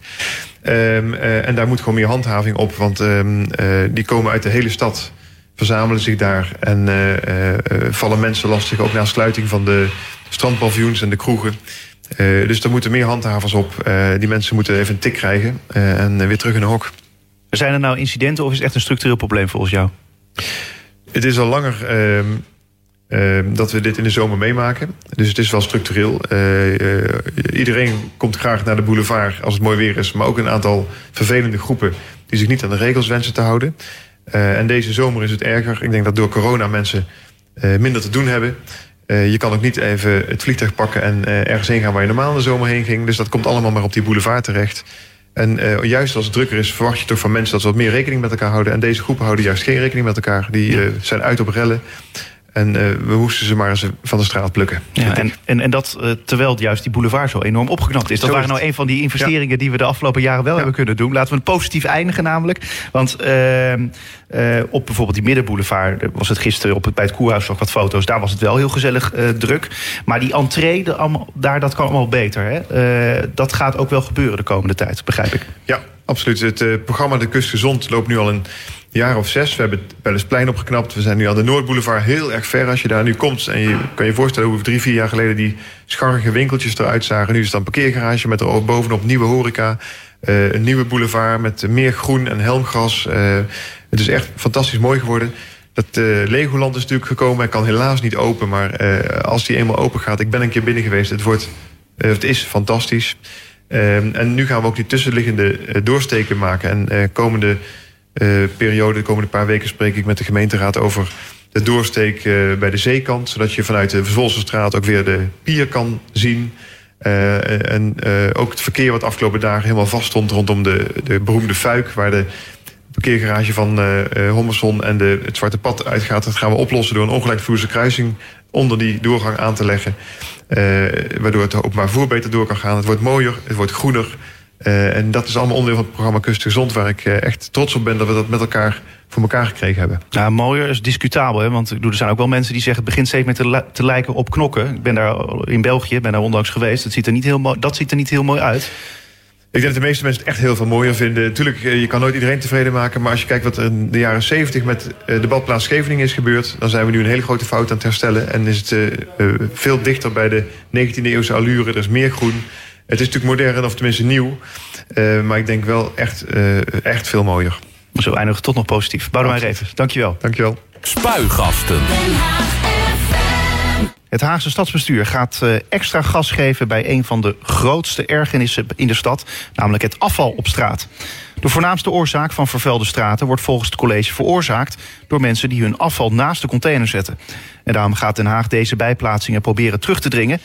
Um, uh, en daar moet gewoon meer handhaving op, want um, uh, die komen uit de hele stad, verzamelen zich daar en uh, vallen mensen lastig, ook na sluiting van de strandpaviljoens en de kroegen. Dus er moeten meer handhavers op. die mensen moeten even een tik krijgen en weer terug in de hok. Zijn er nou incidenten of is het echt een structureel probleem volgens jou? Het is al langer ehm, uh, dat we dit in de zomer meemaken. Dus het is wel structureel. Iedereen komt graag naar de boulevard als het mooi weer is. Maar ook een aantal vervelende groepen die zich niet aan de regels wensen te houden. en deze zomer is het erger. Ik denk dat door corona mensen minder te doen hebben. Je kan ook niet even het vliegtuig pakken en ergens heen gaan waar je normaal in de zomer heen ging. Dus dat komt allemaal maar op die boulevard terecht. En juist als het drukker is, verwacht je toch van mensen dat ze wat meer rekening met elkaar houden. En deze groepen houden juist geen rekening met elkaar. Die zijn uit op rellen. En uh, we moesten ze maar eens van de straat plukken. Ja, en, en, en dat uh, terwijl juist die boulevard zo enorm opgeknapt is. Dat waren nou een van die investeringen ja. die we de afgelopen jaren wel ja. hebben kunnen doen. Laten we het positief eindigen namelijk. Want uh, op bijvoorbeeld die middenboulevard was het gisteren op het, bij het Koerhuis nog wat foto's. Daar was het wel heel gezellig druk. Maar die entree de, allemaal, daar, dat kan allemaal beter. Hè? dat gaat ook wel gebeuren de komende tijd, begrijp ik. Ja, absoluut. Het programma De Kust Gezond loopt nu al een jaar of zes. We hebben het plein opgeknapt. We zijn nu aan de Noordboulevard heel erg ver. Als je daar nu komt en je kan je voorstellen hoe drie, vier jaar geleden die scharrige winkeltjes eruit zagen. Nu is het een parkeergarage met er bovenop nieuwe horeca. Uh, een nieuwe boulevard met meer groen en helmgras. Uh, het is echt fantastisch mooi geworden. Dat uh, Legoland is natuurlijk gekomen. Hij kan helaas niet open, maar als die eenmaal open gaat... ik ben een keer binnen geweest, het, wordt, het is fantastisch. en nu gaan we ook die tussenliggende doorsteken maken. En komende periode, de komende paar weken spreek ik met de gemeenteraad over de doorsteek uh, bij de zeekant. Zodat je vanuit de Vervolgenstraat ook weer de pier kan zien. Uh, en ook het verkeer wat de afgelopen dagen helemaal vast stond rondom de, de beroemde Fuik, waar de parkeergarage van Hommerson en de, het Zwarte Pad uitgaat. Dat gaan we oplossen door een ongelijkvloerse kruising onder die doorgang aan te leggen. waardoor het openbaar vervoer beter door kan gaan. Het wordt mooier, het wordt groener. Uh, en dat is allemaal onderdeel van het programma Kust Gezond... waar ik uh, echt trots op ben dat we dat met elkaar voor elkaar gekregen hebben. Ja, mooier is discutabel. Hè? Want er zijn ook wel mensen die zeggen... het begint steeds meer te, te lijken op knokken. Ik ben daar in België, ben daar onlangs geweest. Dat ziet er niet heel, mooi, dat ziet er niet heel mooi uit. Ik denk dat de meeste mensen het echt heel veel mooier vinden. Natuurlijk, eh, je kan nooit iedereen tevreden maken. Maar als je kijkt wat er in de jaren 70 met de badplaats Scheveningen is gebeurd... dan zijn we nu een hele grote fout aan het herstellen. En is het uh, veel dichter bij de 19e eeuwse allure. Er is meer groen. Het is natuurlijk modern, of tenminste nieuw. Uh, maar ik denk wel echt, uh, echt veel mooier. Zo eindigen tot nog positief. Boudewijn Revers, dankjewel. Dankjewel. Spuigasten. Het Haagse stadsbestuur gaat eh, extra gas geven bij een van de grootste ergernissen in de stad, namelijk het afval op straat. De voornaamste oorzaak van vervuilde straten wordt volgens het college veroorzaakt door mensen die hun afval naast de container zetten. En daarom gaat Den Haag deze bijplaatsingen proberen terug te dringen.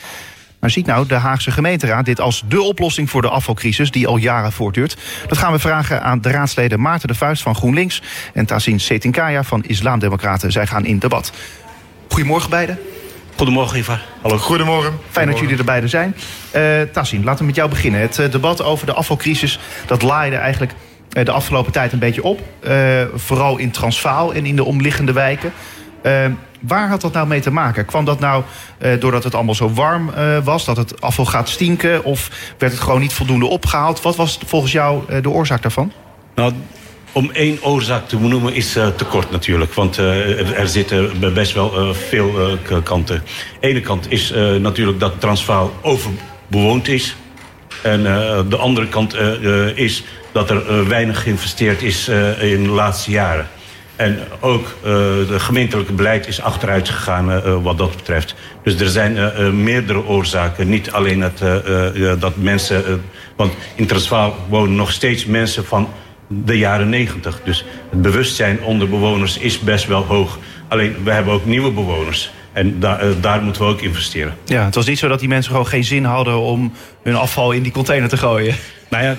Maar ziet nou de Haagse gemeenteraad dit als de oplossing voor de afvalcrisis die al jaren voortduurt? Dat gaan we vragen aan de raadsleden Maarten de Vuist van GroenLinks en Tazin Setinkaya van Islamdemocraten. Zij gaan in debat. Goedemorgen beiden. Goedemorgen, Ivar. Hallo. Goedemorgen. Fijn dat jullie er beiden zijn. Uh, Tassin, laten we met jou beginnen. Het uh, debat over de afvalcrisis dat laaide eigenlijk uh, de afgelopen tijd een beetje op. vooral in Transvaal en in de omliggende wijken. Waar had dat nou mee te maken? Kwam dat nou doordat het allemaal zo warm was, dat het afval gaat stinken? Of werd het gewoon niet voldoende opgehaald? Wat was volgens jou de oorzaak daarvan? Nou, om één oorzaak te noemen is uh, tekort natuurlijk. Want uh, er, zitten best wel uh, veel kanten. De ene kant is natuurlijk dat Transvaal overbewoond is. En de andere kant is dat er weinig geïnvesteerd is in de laatste jaren. En ook het gemeentelijke beleid is achteruit gegaan wat dat betreft. Dus er zijn meerdere oorzaken. Niet alleen het, dat mensen... want in Transvaal wonen nog steeds mensen van de jaren negentig. Dus het bewustzijn onder bewoners is best wel hoog. Alleen, we hebben ook nieuwe bewoners. En daar, daar moeten we ook investeren. Ja, het was niet zo dat die mensen gewoon geen zin hadden... om hun afval in die container te gooien. Nou ja,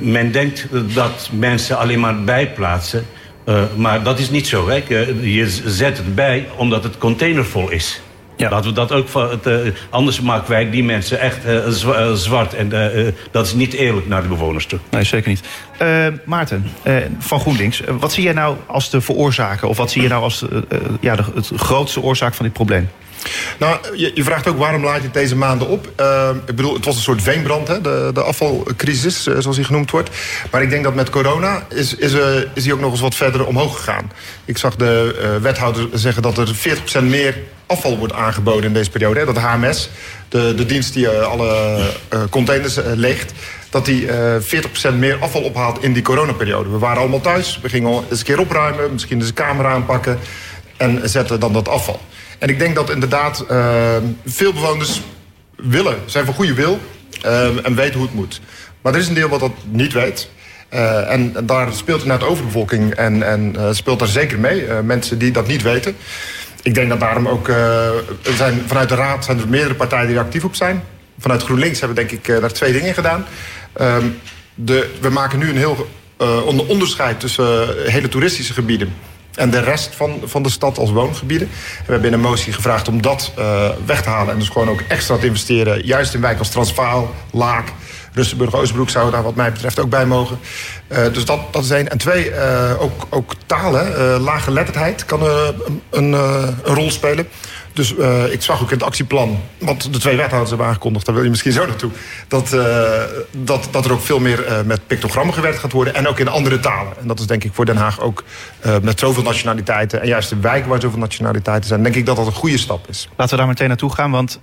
men denkt dat mensen alleen maar bijplaatsen. Uh, maar dat is niet zo. Hè? Je zet het bij omdat het containervol is. Ja. Laten we dat ook van het, uh, anders maken wij die mensen echt uh, zwart. En dat is niet eerlijk naar de bewoners toe. Nee, zeker niet. Maarten van GroenLinks, wat zie jij nou als de veroorzaker? Of wat zie je nou als ja, de het grootste oorzaak van dit probleem? Nou, je, je, vraagt ook waarom laat je het deze maanden op. Uh, ik bedoel, het was een soort veenbrand, hè, de, de afvalcrisis, uh, zoals die genoemd wordt. Maar ik denk dat met corona is, is, uh, is die ook nog eens wat verder omhoog gegaan. Ik zag de wethouder zeggen dat er 40% meer afval wordt aangeboden in deze periode. Hè, dat HMS, de, de dienst die alle containers leegt dat die uh, 40% meer afval ophaalt in die coronaperiode. We waren allemaal thuis, we gingen eens een keer opruimen... misschien eens een camera aanpakken en zetten dan dat afval. En ik denk dat inderdaad uh, veel bewoners willen, zijn van goede wil uh, en weten hoe het moet. Maar er is een deel wat dat niet weet. Uh, en, daar speelt inderdaad overbevolking en, en speelt daar zeker mee. mensen die dat niet weten. Ik denk dat daarom ook... zijn, vanuit de Raad zijn er meerdere partijen die er actief op zijn. Vanuit GroenLinks hebben we denk ik daar twee dingen gedaan. Ehm, de, we maken nu een heel onderscheid tussen hele toeristische gebieden en de rest van, van de stad als woongebieden. we hebben in een motie gevraagd om dat uh, weg te halen. En dus gewoon ook extra te investeren. Juist in wijken als Transvaal, Laak, Russenburg, Oostbroek zouden daar wat mij betreft ook bij mogen. Uh, dus dat, dat is één. En twee, uh, ook, ook talen. lage letterdheid kan een, een rol spelen. Dus uh, ik zag ook in het actieplan, want de twee wethouders hebben aangekondigd, daar wil je misschien zo naartoe, dat, uh, dat, dat er ook veel meer uh, met pictogrammen gewerkt gaat worden en ook in andere talen. En dat is denk ik voor Den Haag ook met zoveel nationaliteiten en juist de wijken waar zoveel nationaliteiten zijn, denk ik dat dat een goede stap is. Laten we daar meteen naartoe gaan, want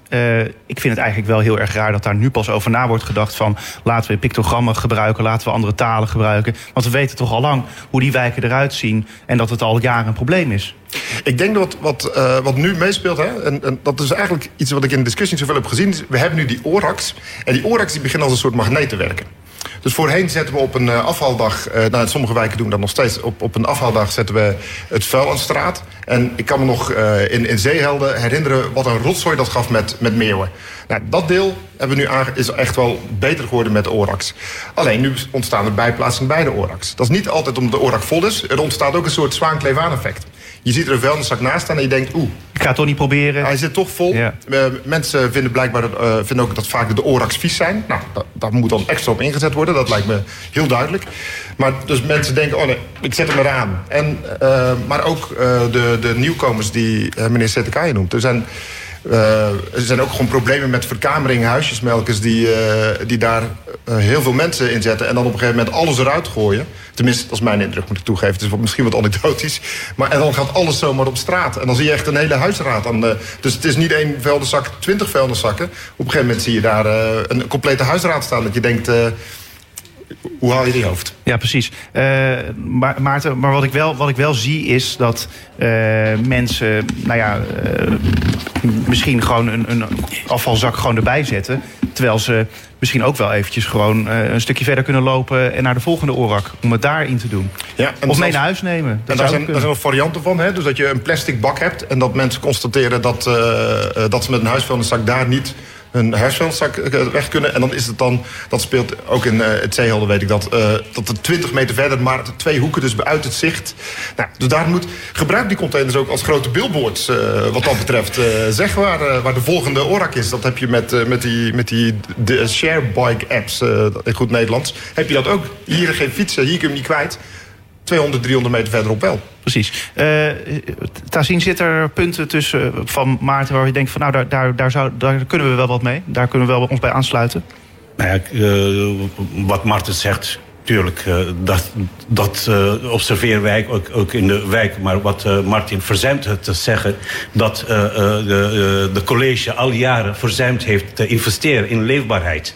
ik vind het eigenlijk wel heel erg raar dat daar nu pas over na wordt gedacht van laten we pictogrammen gebruiken, laten we andere talen gebruiken. Want we weten toch al lang hoe die wijken eruit zien en dat het al jaren een probleem is. Ik denk dat wat, uh, wat nu meespeelt, hè, en, en, dat is eigenlijk iets wat ik in de discussie zoveel heb gezien. We hebben nu die ORAX. En die ORAX die beginnen als een soort magneet te werken. Dus voorheen zetten we op een uh, afvaldag, uh, nou, sommige wijken doen dat nog steeds, op, op een afvaldag zetten we het vuil aan de straat. En ik kan me nog in, in Zeehelden herinneren wat een rotzooi dat gaf met, met meeuwen. Nou, dat deel hebben we nu is echt wel beter geworden met de ORAX. Alleen nu ontstaan er bijplaatsingen bij de ORAX. Dat is niet altijd omdat de ORAX vol is. Er ontstaat ook een soort zwaankleef effect. Je ziet er een vuilniszak naast staan en je denkt, oeh. Ik ga het toch niet proberen. Hij zit toch vol. Ja. Uh, mensen vinden blijkbaar dat, uh, vinden ook dat vaak de ORAX vies zijn. Nou, dat, daar moet dan extra op ingezet worden. Dat lijkt me heel duidelijk. Maar dus mensen denken, oh nee, ik zet hem eraan. En, uh, maar ook de, de nieuwkomers die meneer Zetekaaien noemt. Er zijn... Uh, er zijn ook gewoon problemen met verkamering, huisjesmelkers... die, uh, die daar uh, heel veel mensen in zetten... en dan op een gegeven moment alles eruit gooien. Tenminste, dat is mijn indruk, moet ik toegeven. Het is misschien wat anekdotisch. Maar en dan gaat alles zomaar op straat. En dan zie je echt een hele huisraad. Aan dus het is niet één vuilniszak, twintig vuilniszakken. Op een gegeven moment zie je daar een complete huisraad staan. Dat je denkt hoe haal je die hoofd? Ja, precies. Uh, maar, Maarten, maar wat ik wel, wat ik wel zie is dat uh, mensen, nou ja, uh, misschien gewoon een, een afvalzak gewoon erbij zetten. Terwijl ze misschien ook wel eventjes gewoon een stukje verder kunnen lopen en naar de volgende orak. Om het daarin te doen. Ja, en of mee naar huis nemen. Dat en daar zijn, daar zijn varianten van. Hè? Dus dat je een plastic bak hebt en dat mensen constateren dat, dat ze met een huisvuilniszak daar niet hun hersenveldzak eh, weg kunnen. En dan is het dan, dat speelt ook in uh, het zeehelden weet ik dat, uh, dat er 20 meter verder, maar twee hoeken dus uit het zicht. Nou, dus daar moet, gebruik die containers ook als grote billboards wat dat betreft. zeg waar, waar de volgende orak is. Dat heb je met, met die, met die de sharebike apps, in goed Nederlands. Heb je dat ook. Hier geen fietsen, hier kun je hem niet kwijt. 200, 300 meter verderop wel. Precies. Uh, Tazien, zit er punten tussen van Maarten waar je denkt van nou daar, daar, daar, zou, daar kunnen we wel wat mee. Daar kunnen we wel ons bij aansluiten. Nou ja, uh, wat Maarten zegt, tuurlijk, uh, dat, dat uh, observeren wij ook, ook, in de wijk. Maar wat uh, Martin verzuimt te zeggen... dat de, de, college al jaren verzuimd heeft te investeren in leefbaarheid.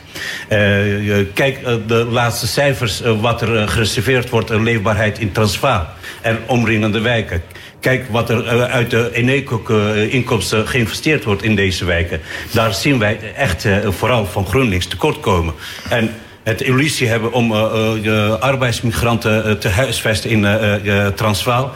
kijk, de laatste cijfers wat er gereserveerd wordt... aan leefbaarheid in Transvaal en omringende wijken. Kijk wat er uit de Eneco-inkomsten geïnvesteerd wordt in deze wijken. Daar zien wij echt vooral van GroenLinks tekort komen. En het illusie hebben om uh, arbeidsmigranten uh, te huisvesten in Transvaal.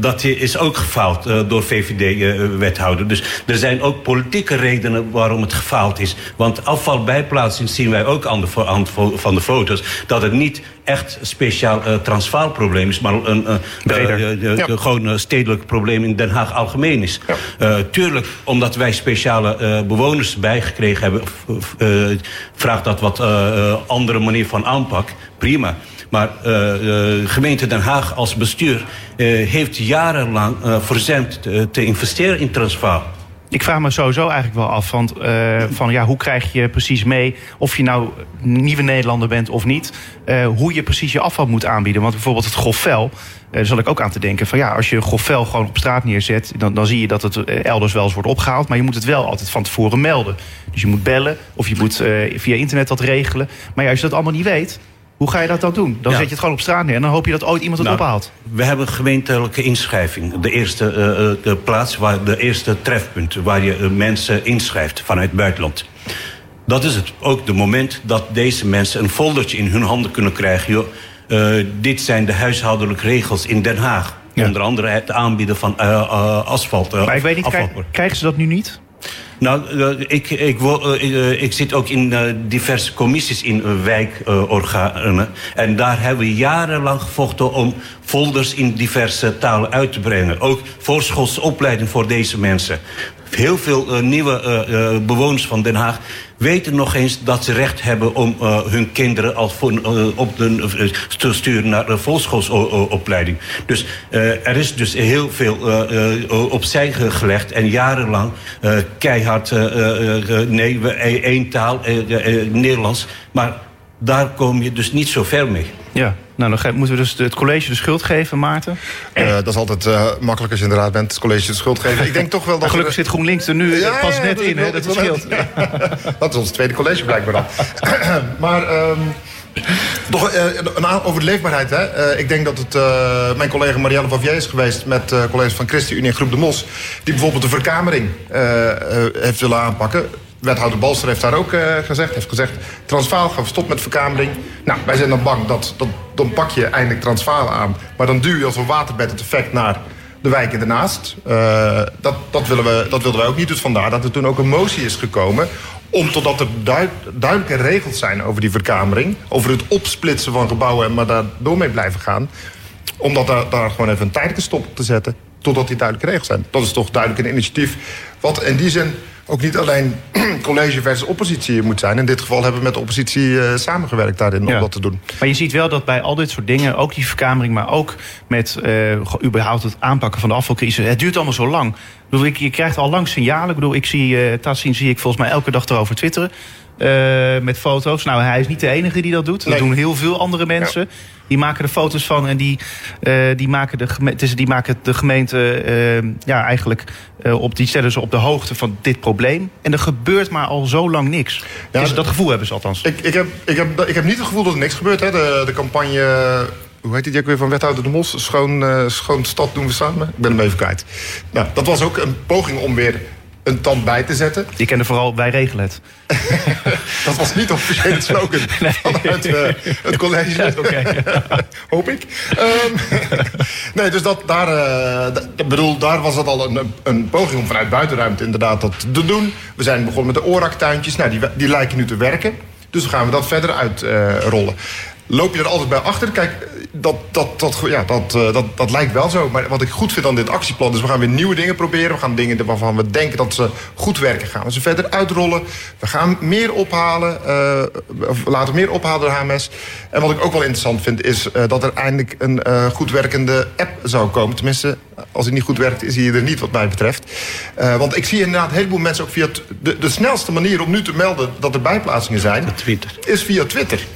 dat is ook gefaald door VVD-wethouder. Dus er zijn ook politieke redenen waarom het gefaald is. Want afvalbijplaatsing zien wij ook aan de, aan van de foto's. Dat het niet echt speciaal uh, Transvaal probleem is, maar een uh, ja. gewoon stedelijk probleem in Den Haag algemeen is. Ja. tuurlijk, omdat wij speciale bewoners bijgekregen hebben, vraagt dat wat andere manier van aanpak. Prima. Maar gemeente Den Haag als bestuur heeft jarenlang verzuimd te investeren in Transvaal. Ik vraag me sowieso eigenlijk wel af uh, van ja, hoe krijg je precies mee of je nou nieuwe Nederlander bent of niet, uh, hoe je precies je afval moet aanbieden. Want bijvoorbeeld het grofvel, uh, zal ik ook aan te denken van ja, als je grofvel gewoon op straat neerzet, dan, dan zie je dat het elders wel eens wordt opgehaald, maar je moet het wel altijd van tevoren melden. Dus je moet bellen of je moet via internet dat regelen. Maar ja, als je dat allemaal niet weet, hoe ga je dat dan doen? Dan zet je het gewoon op straat neer en dan hoop je dat ooit iemand het nou, ophaalt. We hebben gemeentelijke inschrijving. De eerste uh, de plaats, waar, de eerste trefpunt waar je uh, mensen inschrijft vanuit het buitenland. Dat is het. Ook het moment dat deze mensen een foldertje in hun handen kunnen krijgen. Joh, uh, dit zijn de huishoudelijke regels in Den Haag. Ja. Onder andere het aanbieden van asfalt. maar ik weet niet, krijgen ze dat nu niet? Nou, ik, ik, ik, zit ook in diverse commissies in wijkorganen. En daar hebben we jarenlang gevochten om folders in diverse talen uit te brengen. Ook voorschoolse opleiding voor deze mensen. Heel veel nieuwe bewoners van Den Haag weten nog eens dat ze recht hebben om uh, hun kinderen als voor, uh, op de, uh, te sturen naar de volkschoolopleiding. Dus er is dus heel veel opzij gelegd en jarenlang keihard, nee, één taal, Nederlands. Maar daar kom je dus niet zo ver mee. Ja. Nou, dan moeten we dus het college de schuld geven, Maarten. Uh, dat is altijd uh, makkelijk als je inderdaad bent, het college de schuld geven. Ik denk toch wel (laughs) dat... gelukkig zit GroenLinks er nu ja, pas net in, hè? Dat, scheelt. (laughs) dat is ons tweede college blijkbaar dan. (clears throat) maar... Um, toch uh, over de leefbaarheid. Hè? Uh, ik denk dat het uh, mijn collega Marianne van Vier is geweest... met collega's van ChristenUnie en Groep de Mos... die bijvoorbeeld de verkamering heeft willen aanpakken. Wethouder Balster heeft daar ook uh, gezegd. heeft gezegd, Transvaal gaan we stop met verkamering. Nou, wij zijn dan bang dat, dat dan pak je eindelijk Transvaal aan. Maar dan duw je als een waterbed het effect naar de wijken ernaast. Uh, dat, dat, willen we, dat wilden wij ook niet. Dus vandaar dat er toen ook een motie is gekomen... om totdat er duid, duidelijke regels zijn over die verkamering... over het opsplitsen van gebouwen en maar daar door mee blijven gaan... om dat daar, daar gewoon even een tijdelijke stop op te zetten... totdat die duidelijke regels zijn. Dat is toch duidelijk een initiatief... wat in die zin ook niet alleen (clears throat) college versus oppositie moet zijn. In dit geval hebben we met de oppositie uh, samengewerkt daarin om dat te doen. Maar je ziet wel dat bij al dit soort dingen, ook die verkamering... maar ook met uh, überhaupt het aanpakken van de afvalcrisis... het duurt allemaal zo lang. Ik bedoel, je krijgt al lang signalen. Ik bedoel, ik zie, uh, Tassin zie ik volgens mij elke dag erover twitteren. Eh, met foto's. Nou, hij is niet de enige die dat doet. Dat Nee. doen heel veel andere mensen. Die maken er foto's van en die, eh, die, maken, de geme- het is- die maken de gemeente eh, ja, eigenlijk eh, op, die stellen ze op de hoogte van dit probleem. En er gebeurt maar al zo lang niks. Ja, dus dat gevoel hebben ze althans. Ik, ik, heb, ik, heb, ik heb niet het gevoel dat er niks gebeurt. Hè. De, de campagne, hoe heet die ook weer van wethouder De Mos? Schoon, eh, schoon stad doen we samen. Ik ben hem even kwijt. Nou, dat was ook een poging om weer een tand bij te zetten. Die kennen vooral wij regelen het. (laughs) Dat was niet officieel (laughs) het slogan (laughs) vanuit eh, het college. Hoop ik. Ehm, nee, dus dat, daar, eh, bedoel, daar was het al een, een poging om vanuit buitenruimte inderdaad dat te doen. We zijn begonnen met de ooraktuintjes. Nou, die, die lijken nu te werken. Dus gaan we dat verder uitrollen. Loop je er altijd bij achter? Kijk, dat, dat, dat, ja, dat, eh, dat, dat lijkt wel zo. Maar wat ik goed vind aan dit actieplan is... we gaan weer nieuwe dingen proberen. We gaan dingen waarvan we denken dat ze goed werken... gaan we ze verder uitrollen. We gaan meer ophalen. eh, of laten meer ophalen door HMS. En wat ik ook wel interessant vind... is eh, dat er eindelijk een goed werkende app zou komen. Tenminste, als die niet goed werkt... is die er niet wat mij betreft. Want ik zie inderdaad een heleboel mensen ook via... De, de snelste manier om nu te melden dat er bijplaatsingen zijn... Twitter. is via Twitter.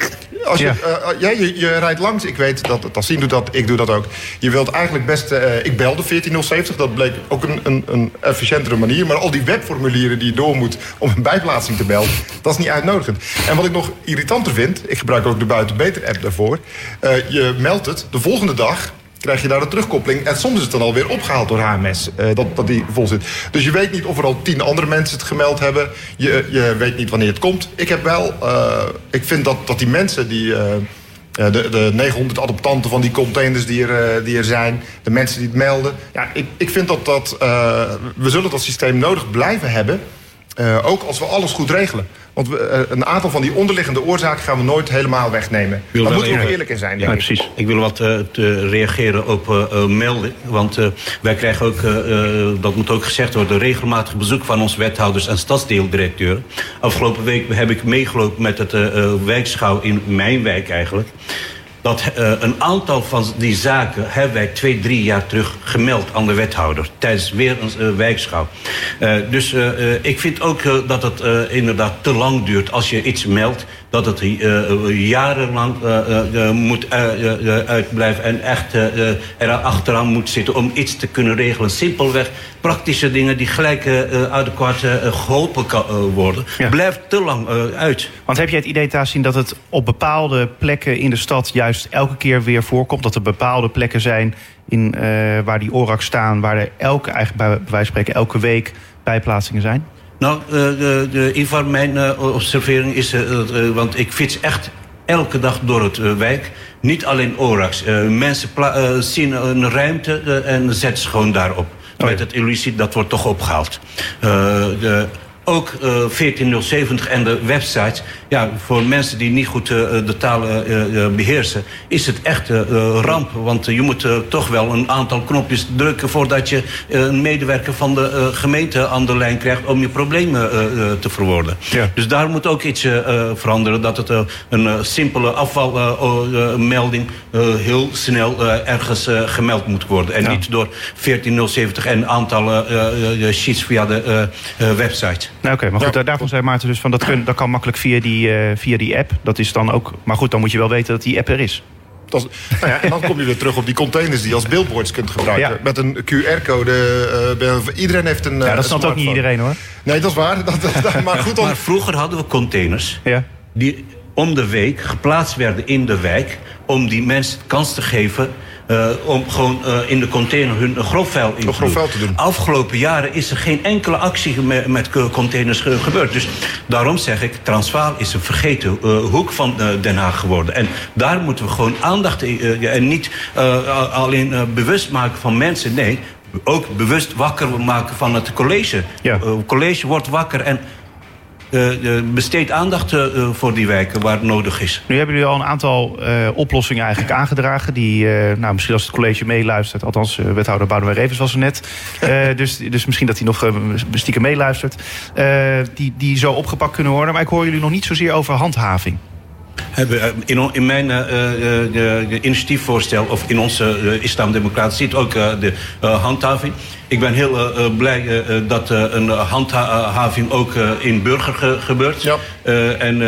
Als je, Ja. eh, ja, je, je rijdt langs, ik weet dat Tassin doet dat, ik doe dat ook. Je wilt eigenlijk best, eh, ik belde 14070, dat bleek ook een, een, een efficiëntere manier. Maar al die webformulieren die je door moet om een bijplaatsing te melden, dat is niet uitnodigend. En wat ik nog irritanter vind, ik gebruik ook de Buiten Beter app daarvoor. eh, je meldt het, de volgende dag krijg je daar een terugkoppeling. En soms is het dan alweer opgehaald door HMS, eh, dat, dat die vol zit. Dus je weet niet of er al tien andere mensen het gemeld hebben. Je, je weet niet wanneer het komt. Ik heb wel, eh, ik vind dat, dat die mensen die... eh, eh, de, de 900 adoptanten van die containers die er, eh, die er zijn. De mensen die het melden. Ja, ik, ik vind dat dat... eh, we zullen dat systeem nodig blijven hebben. Eh, ook als we alles goed regelen. Want we, eh, een aantal van die onderliggende oorzaken gaan we nooit helemaal wegnemen. Daar moeten we ook even- eerlijk in zijn. Ja, precies. Ik wil wat eh, te reageren op melden. Want wij krijgen ook, dat moet ook gezegd worden, regelmatig bezoek van onze wethouders en stadsdeeldirecteuren. Afgelopen week heb ik meegelopen met het wijkschouw in mijn wijk eigenlijk. Dat eh, een aantal van die zaken hebben wij twee, drie jaar terug gemeld aan de wethouder. Tijdens weer een eh, wijkschouw. Eh, dus ik vind ook dat het inderdaad te lang duurt als je iets meldt. Dat het eh, eh, jarenlang eh, moet uitblijven. En echt eh, eh, er achteraan moet zitten om iets te kunnen regelen. Simpelweg praktische dingen die gelijk adequaat eh, geholpen eh, worden. Ja. Blijft te lang uit. Want heb jij het idee, Tassin, dat het op bepaalde plekken in de stad juist elke keer weer voorkomt? Dat er bepaalde plekken zijn in, waar die ORAX staan, waar er elke, eigenlijk bij, bij wijze van spreken, elke week bijplaatsingen zijn? Nou, eh, de, de, Ivar, mijn eh, observering is... eh, want ik fiets echt elke dag door het wijk. Niet alleen Orax. Mensen zien een ruimte en zetten ze gewoon daarop. Met het illusie, dat wordt toch opgehaald. Eh, de, ook eh 14070 en de websites. Ja, voor mensen die niet goed eh, de taal eh, eh, beheersen... is het echt eh, ramp. Want je moet toch wel een aantal knopjes drukken... voordat je een medewerker van de gemeente aan de lijn krijgt... om je problemen te verwoorden. Ja. Dus daar moet ook iets veranderen. Dat het een simpele afvalmelding... heel snel ergens gemeld moet worden. En Ja. niet door 14070 en aantallen eh, sheets via de website. Nou, Oké, maar goed, daar- daarvan zei Maarten dus van dat, kun, dat kan makkelijk via die, eh, via die app. Dat is dan ook. Maar goed, dan moet je wel weten dat die app er is. Dat is- nou ja, en dan kom je weer terug op die containers die je als billboards kunt gebruiken. Ja. Met een QR-code. eh, bij- iedereen heeft een. Ja, eh, dat snapt ook niet iedereen hoor. Nee, dat is waar. (laughs) Dat, dat- maar goed, dan, Maar vroeger hadden we containers Ja. die om de week geplaatst werden in de wijk... om die mensen kans te geven eh, om gewoon eh, in de container hun grofvuil in grof vuil te doen. Afgelopen jaren is er geen enkele actie met, containers ge- gebeurd. Dus daarom zeg ik, Transvaal is een vergeten eh, hoek van eh, Den Haag geworden. En daar moeten we gewoon aandacht in... eh, en niet eh, alleen eh, bewust maken van mensen, nee... Ook bewust wakker maken van het college. Ja. Eh, college wordt wakker en eh, eh, besteed aandacht eh, eh, voor die wijken waar het nodig is. Nu hebben jullie al een aantal eh, oplossingen eigenlijk aangedragen. Die, eh, nou, misschien als het college meeluistert. Althans, eh, wethouder Boudewijn Revens was er net. (laughs) Eh, dus, dus misschien dat hij nog eh, stiekem meeluistert. Eh, die, die zo opgepakt kunnen worden. Maar ik hoor jullie nog niet zozeer over handhaving. Hebben eh, in, in mijn eh, eh, de initiatiefvoorstel, of in onze uh, Islamdemocratie, zit ook de handhaving. Ik ben heel blij dat een handhaving ook in burger ge- gebeurt. Ja. En,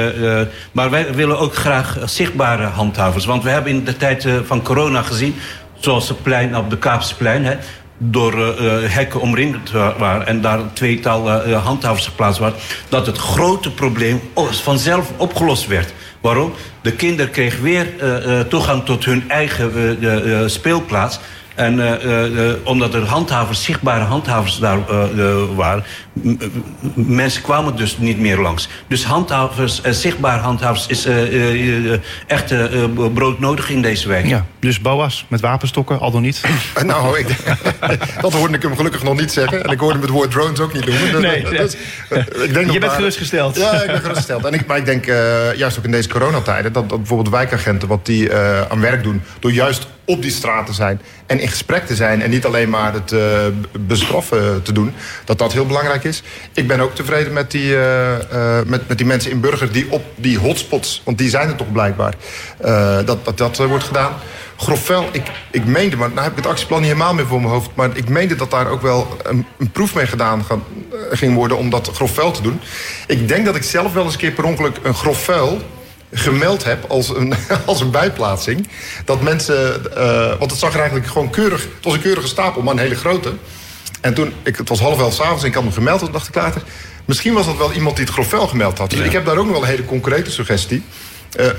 maar wij willen ook graag zichtbare handhavers. Want we hebben in de tijd van corona gezien, zoals het plein op de Kaapsplein. Hè, door eh, eh, hekken omringd wa- waren en daar tweetal eh, eh, handhavers geplaatst waren, dat het grote probleem vanzelf opgelost werd. Waarom? De kinderen kregen weer toegang tot hun eigen speelplaats. En omdat er handhavers, zichtbare handhavers daar waren, mensen kwamen dus niet meer langs. Dus handhavers, eh, zichtbare handhavers, is eh, eh, eh, echt broodnodig in deze wijk. Ja, dus Boas met wapenstokken, al dan niet. (laughs) Nou, ik, (laughs) dat hoorde ik hem gelukkig nog niet zeggen. En ik hoorde hem het woord drones ook niet noemen. Dus, Nee, nee. ik denk dat Je bent gerustgesteld. Ja, ik ben gerustgesteld. En ik, maar ik denk, eh, juist ook in deze coronatijden... dat, dat bijvoorbeeld wijkagenten wat die eh, aan werk doen... door juist op die straat te zijn en in gesprek te zijn... en niet alleen maar het eh, bestraffen te doen, dat dat heel belangrijk is. Ik ben ook tevreden met die, eh, eh, met, met die mensen in Burger... die op die hotspots, want die zijn er toch blijkbaar... eh, dat dat, dat wordt gedaan. Grofvel, ik, ik meende, maar nou heb ik het actieplan niet helemaal meer voor mijn hoofd... maar ik meende dat daar ook wel een, een proef mee gedaan ging worden... om dat grofvuil te doen. Ik denk dat ik zelf wel eens een keer per ongeluk een grofvuil gemeld heb als een, (laughs) als een bijplaatsing. Dat mensen, want het zag er eigenlijk gewoon keurig... het was een keurige stapel, maar een hele grote. En toen, ik, het was half elf s'avonds en ik had hem gemeld... toen dacht ik later, misschien was dat wel iemand die het grofvuil gemeld had. Dus ik heb daar ook nog wel een hele concrete suggestie. Eh, eh,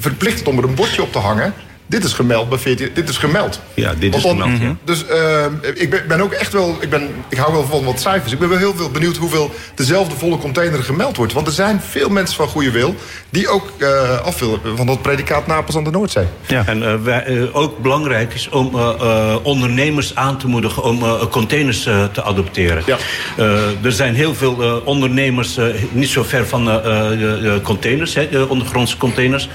verplicht het om er een bordje op te hangen... Dit is gemeld bij 14. Dit is gemeld. Ja, dit is gemeld, ja. Dus eh, ik ben, ben ook echt wel. Ik, ben, ik hou wel van wat cijfers. Ik ben wel heel veel benieuwd hoeveel dezelfde volle container gemeld wordt. Want er zijn veel mensen van goede wil. die ook eh af willen van dat predicaat Napels aan de Noordzee. Ja. En eh, wij, ook belangrijk is om eh, eh, ondernemers aan te moedigen om containers eh, te adopteren. Ja. Eh, er zijn heel veel eh, ondernemers eh, niet zo ver van eh, eh, eh, containers, hè, de ondergrondse containers.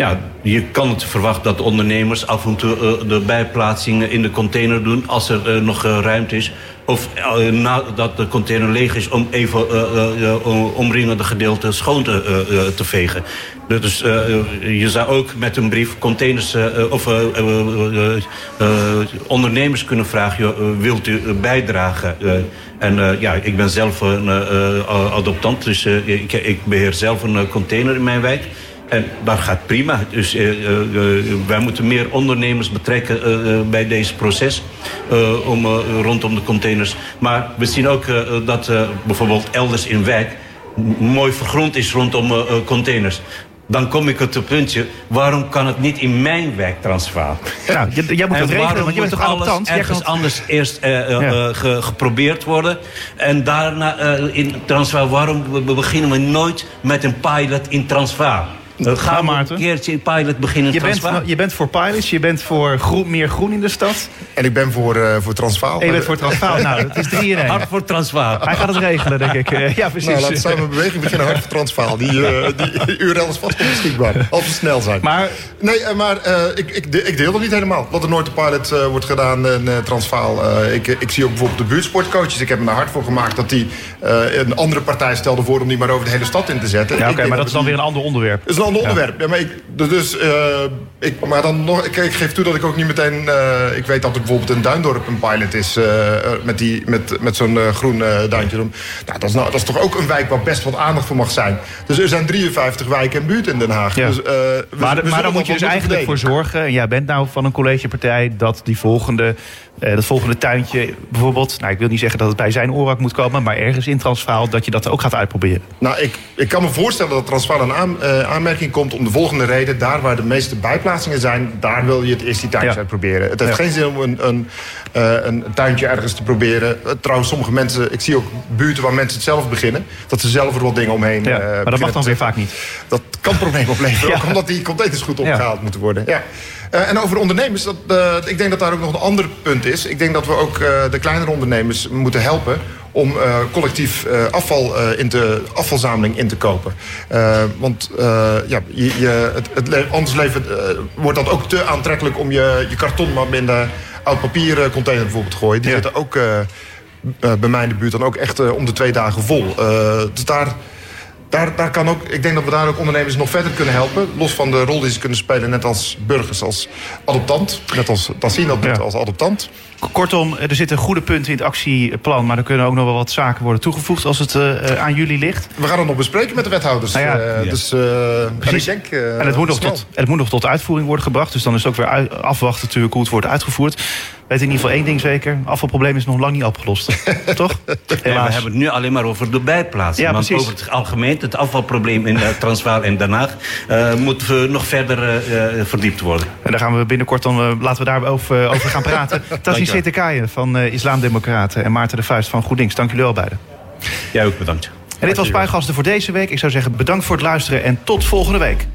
Ja, je kan het verwachten dat ondernemers af en toe eh, de bijplaatsingen in de container doen als er eh, nog eh, ruimte is. Of nadat de container leeg is om even omringende gedeelte schoon te, te vegen. Dus je zou ook met een brief containers of ondernemers kunnen vragen: wilt u bijdragen? En ja, ik ben zelf een adoptant, dus ik, ik beheer zelf een container in mijn wijk. En dat gaat prima. Dus eh, eh, eh, wij moeten meer ondernemers betrekken bij deze proces. om, rondom de containers. Maar we zien ook dat bijvoorbeeld elders in wijk... mooi vergrond is rondom containers. Dan kom ik op het puntje, waarom kan het niet in mijn wijk Transvaal? Nou, jij moet het regelen, want je bent moet toch alles ergens kan- anders eerst Ja. ge- geprobeerd worden. En daarna in Transvaal, waarom be- be- beginnen we nooit met een pilot in Transvaal? Uh, gaan we Maarten. een keertje een pilot beginnen in Je bent, je bent voor pilots, je bent voor groen, meer groen in de stad. En ik ben voor, eh voor Transvaal. En je bent voor Transvaal. Nou, dat is drie in één. Hard voor Transvaal. Hij gaat het regelen, denk ik. Eh, Ja, precies. Nou, laten we samen een beweging beginnen. Hart voor Transvaal. Die, eh, die (laughs) URL is vast beschikbaar. Als we snel zijn. Maar Nee, maar eh, ik, ik, de- ik deel dat niet helemaal. Dat er nooit een pilot eh, wordt gedaan in eh, Transvaal. Ik, ik zie ook bijvoorbeeld de buurtsportcoaches. Ik heb me er hard voor gemaakt dat die eh, een andere partij stelde voor om die maar over de hele stad in te zetten. ja, oké, maar dat is dan we weer een ander onderwerp. Ander onderwerp. Ja, maar ik, dus, eh, ik, maar dan nog, ik, ik geef toe dat ik ook niet meteen... eh, ik weet dat er bijvoorbeeld in Duindorp een pilot is... eh, met, die, met, met zo'n groen duintje. Nou, dat, is nou, dat is toch ook een wijk waar best wat aandacht voor mag zijn. Dus er zijn 53 wijken en buurten in Den Haag. Ja. Dus, we- Maar, maar dan moet je dus eigenlijk voor zorgen... en jij bent nou van een collegepartij... dat die volgende, dat volgende tuintje bijvoorbeeld... nou, ik wil niet zeggen dat het bij zijn oorak moet komen... maar ergens in Transvaal dat je dat ook gaat uitproberen. Nou, ik, ik kan me voorstellen dat Transvaal een aan, eh, aanmerking komt om de volgende reden. Daar waar de meeste bijplaatsingen zijn, daar wil je het eerst die tuintjes Ja. uitproberen. Het heeft Ja. geen zin om een, een, eh, een tuintje ergens te proberen. Eh, trouwens, sommige mensen, ik zie ook buurten waar mensen het zelf beginnen. Dat ze zelf er wat dingen omheen Ja, eh, maar dat beginnen mag dan weer vaak niet. Dat kan problemen opleveren, (laughs) ook omdat die containers goed opgehaald moeten worden. Ja. En over ondernemers, dat, ik denk dat daar ook nog een ander punt is. Ik denk dat we ook de kleinere ondernemers moeten helpen om eh, collectief eh, afval uh, in te, afvalzameling in te kopen. Want ja, je, je, het, het le anders leven, wordt dat ook te aantrekkelijk om je, je karton maar in de oud papier container bijvoorbeeld te gooien. Die ja. zitten ook bij mij in de buurt dan ook echt om de twee dagen vol. dus daar daar, daar kan ook, ik denk dat we daar ook ondernemers nog verder kunnen helpen. Los van de rol die ze kunnen spelen, net als burgers, als adoptant. Net als dat doet Ja. als adoptant. Kortom, er zitten goede punten in het actieplan... maar er kunnen ook nog wel wat zaken worden toegevoegd als het eh, eh, aan jullie ligt. We gaan het nog bespreken met de wethouders. Nou ja, Eh, ja. Dus, eh, en Precies. ik denk, eh, En het moet, nog tot, en het moet nog tot uitvoering worden gebracht. Dus dan is het ook weer afwachten natuurlijk hoe het wordt uitgevoerd. Weet in ieder geval één ding zeker. Afvalprobleem is nog lang niet opgelost. (laughs) Toch? Nee, we Helaas. hebben het nu alleen maar over de bijplaatsen. Ja, Want precies. over het algemeen, het afvalprobleem in eh, Transvaal en Den Haag... eh, moeten we nog verder eh, verdiept worden. En daar gaan we binnenkort dan, laten we daarover over gaan praten. (laughs) Dankjewel. Setekaaien van Islamdemocraten en Maarten de Vuist van GroenLinks. Dank jullie wel beiden. Jij ook bedankt. En dit was Spuigasten voor deze week. Ik zou zeggen bedankt voor het luisteren en tot volgende week.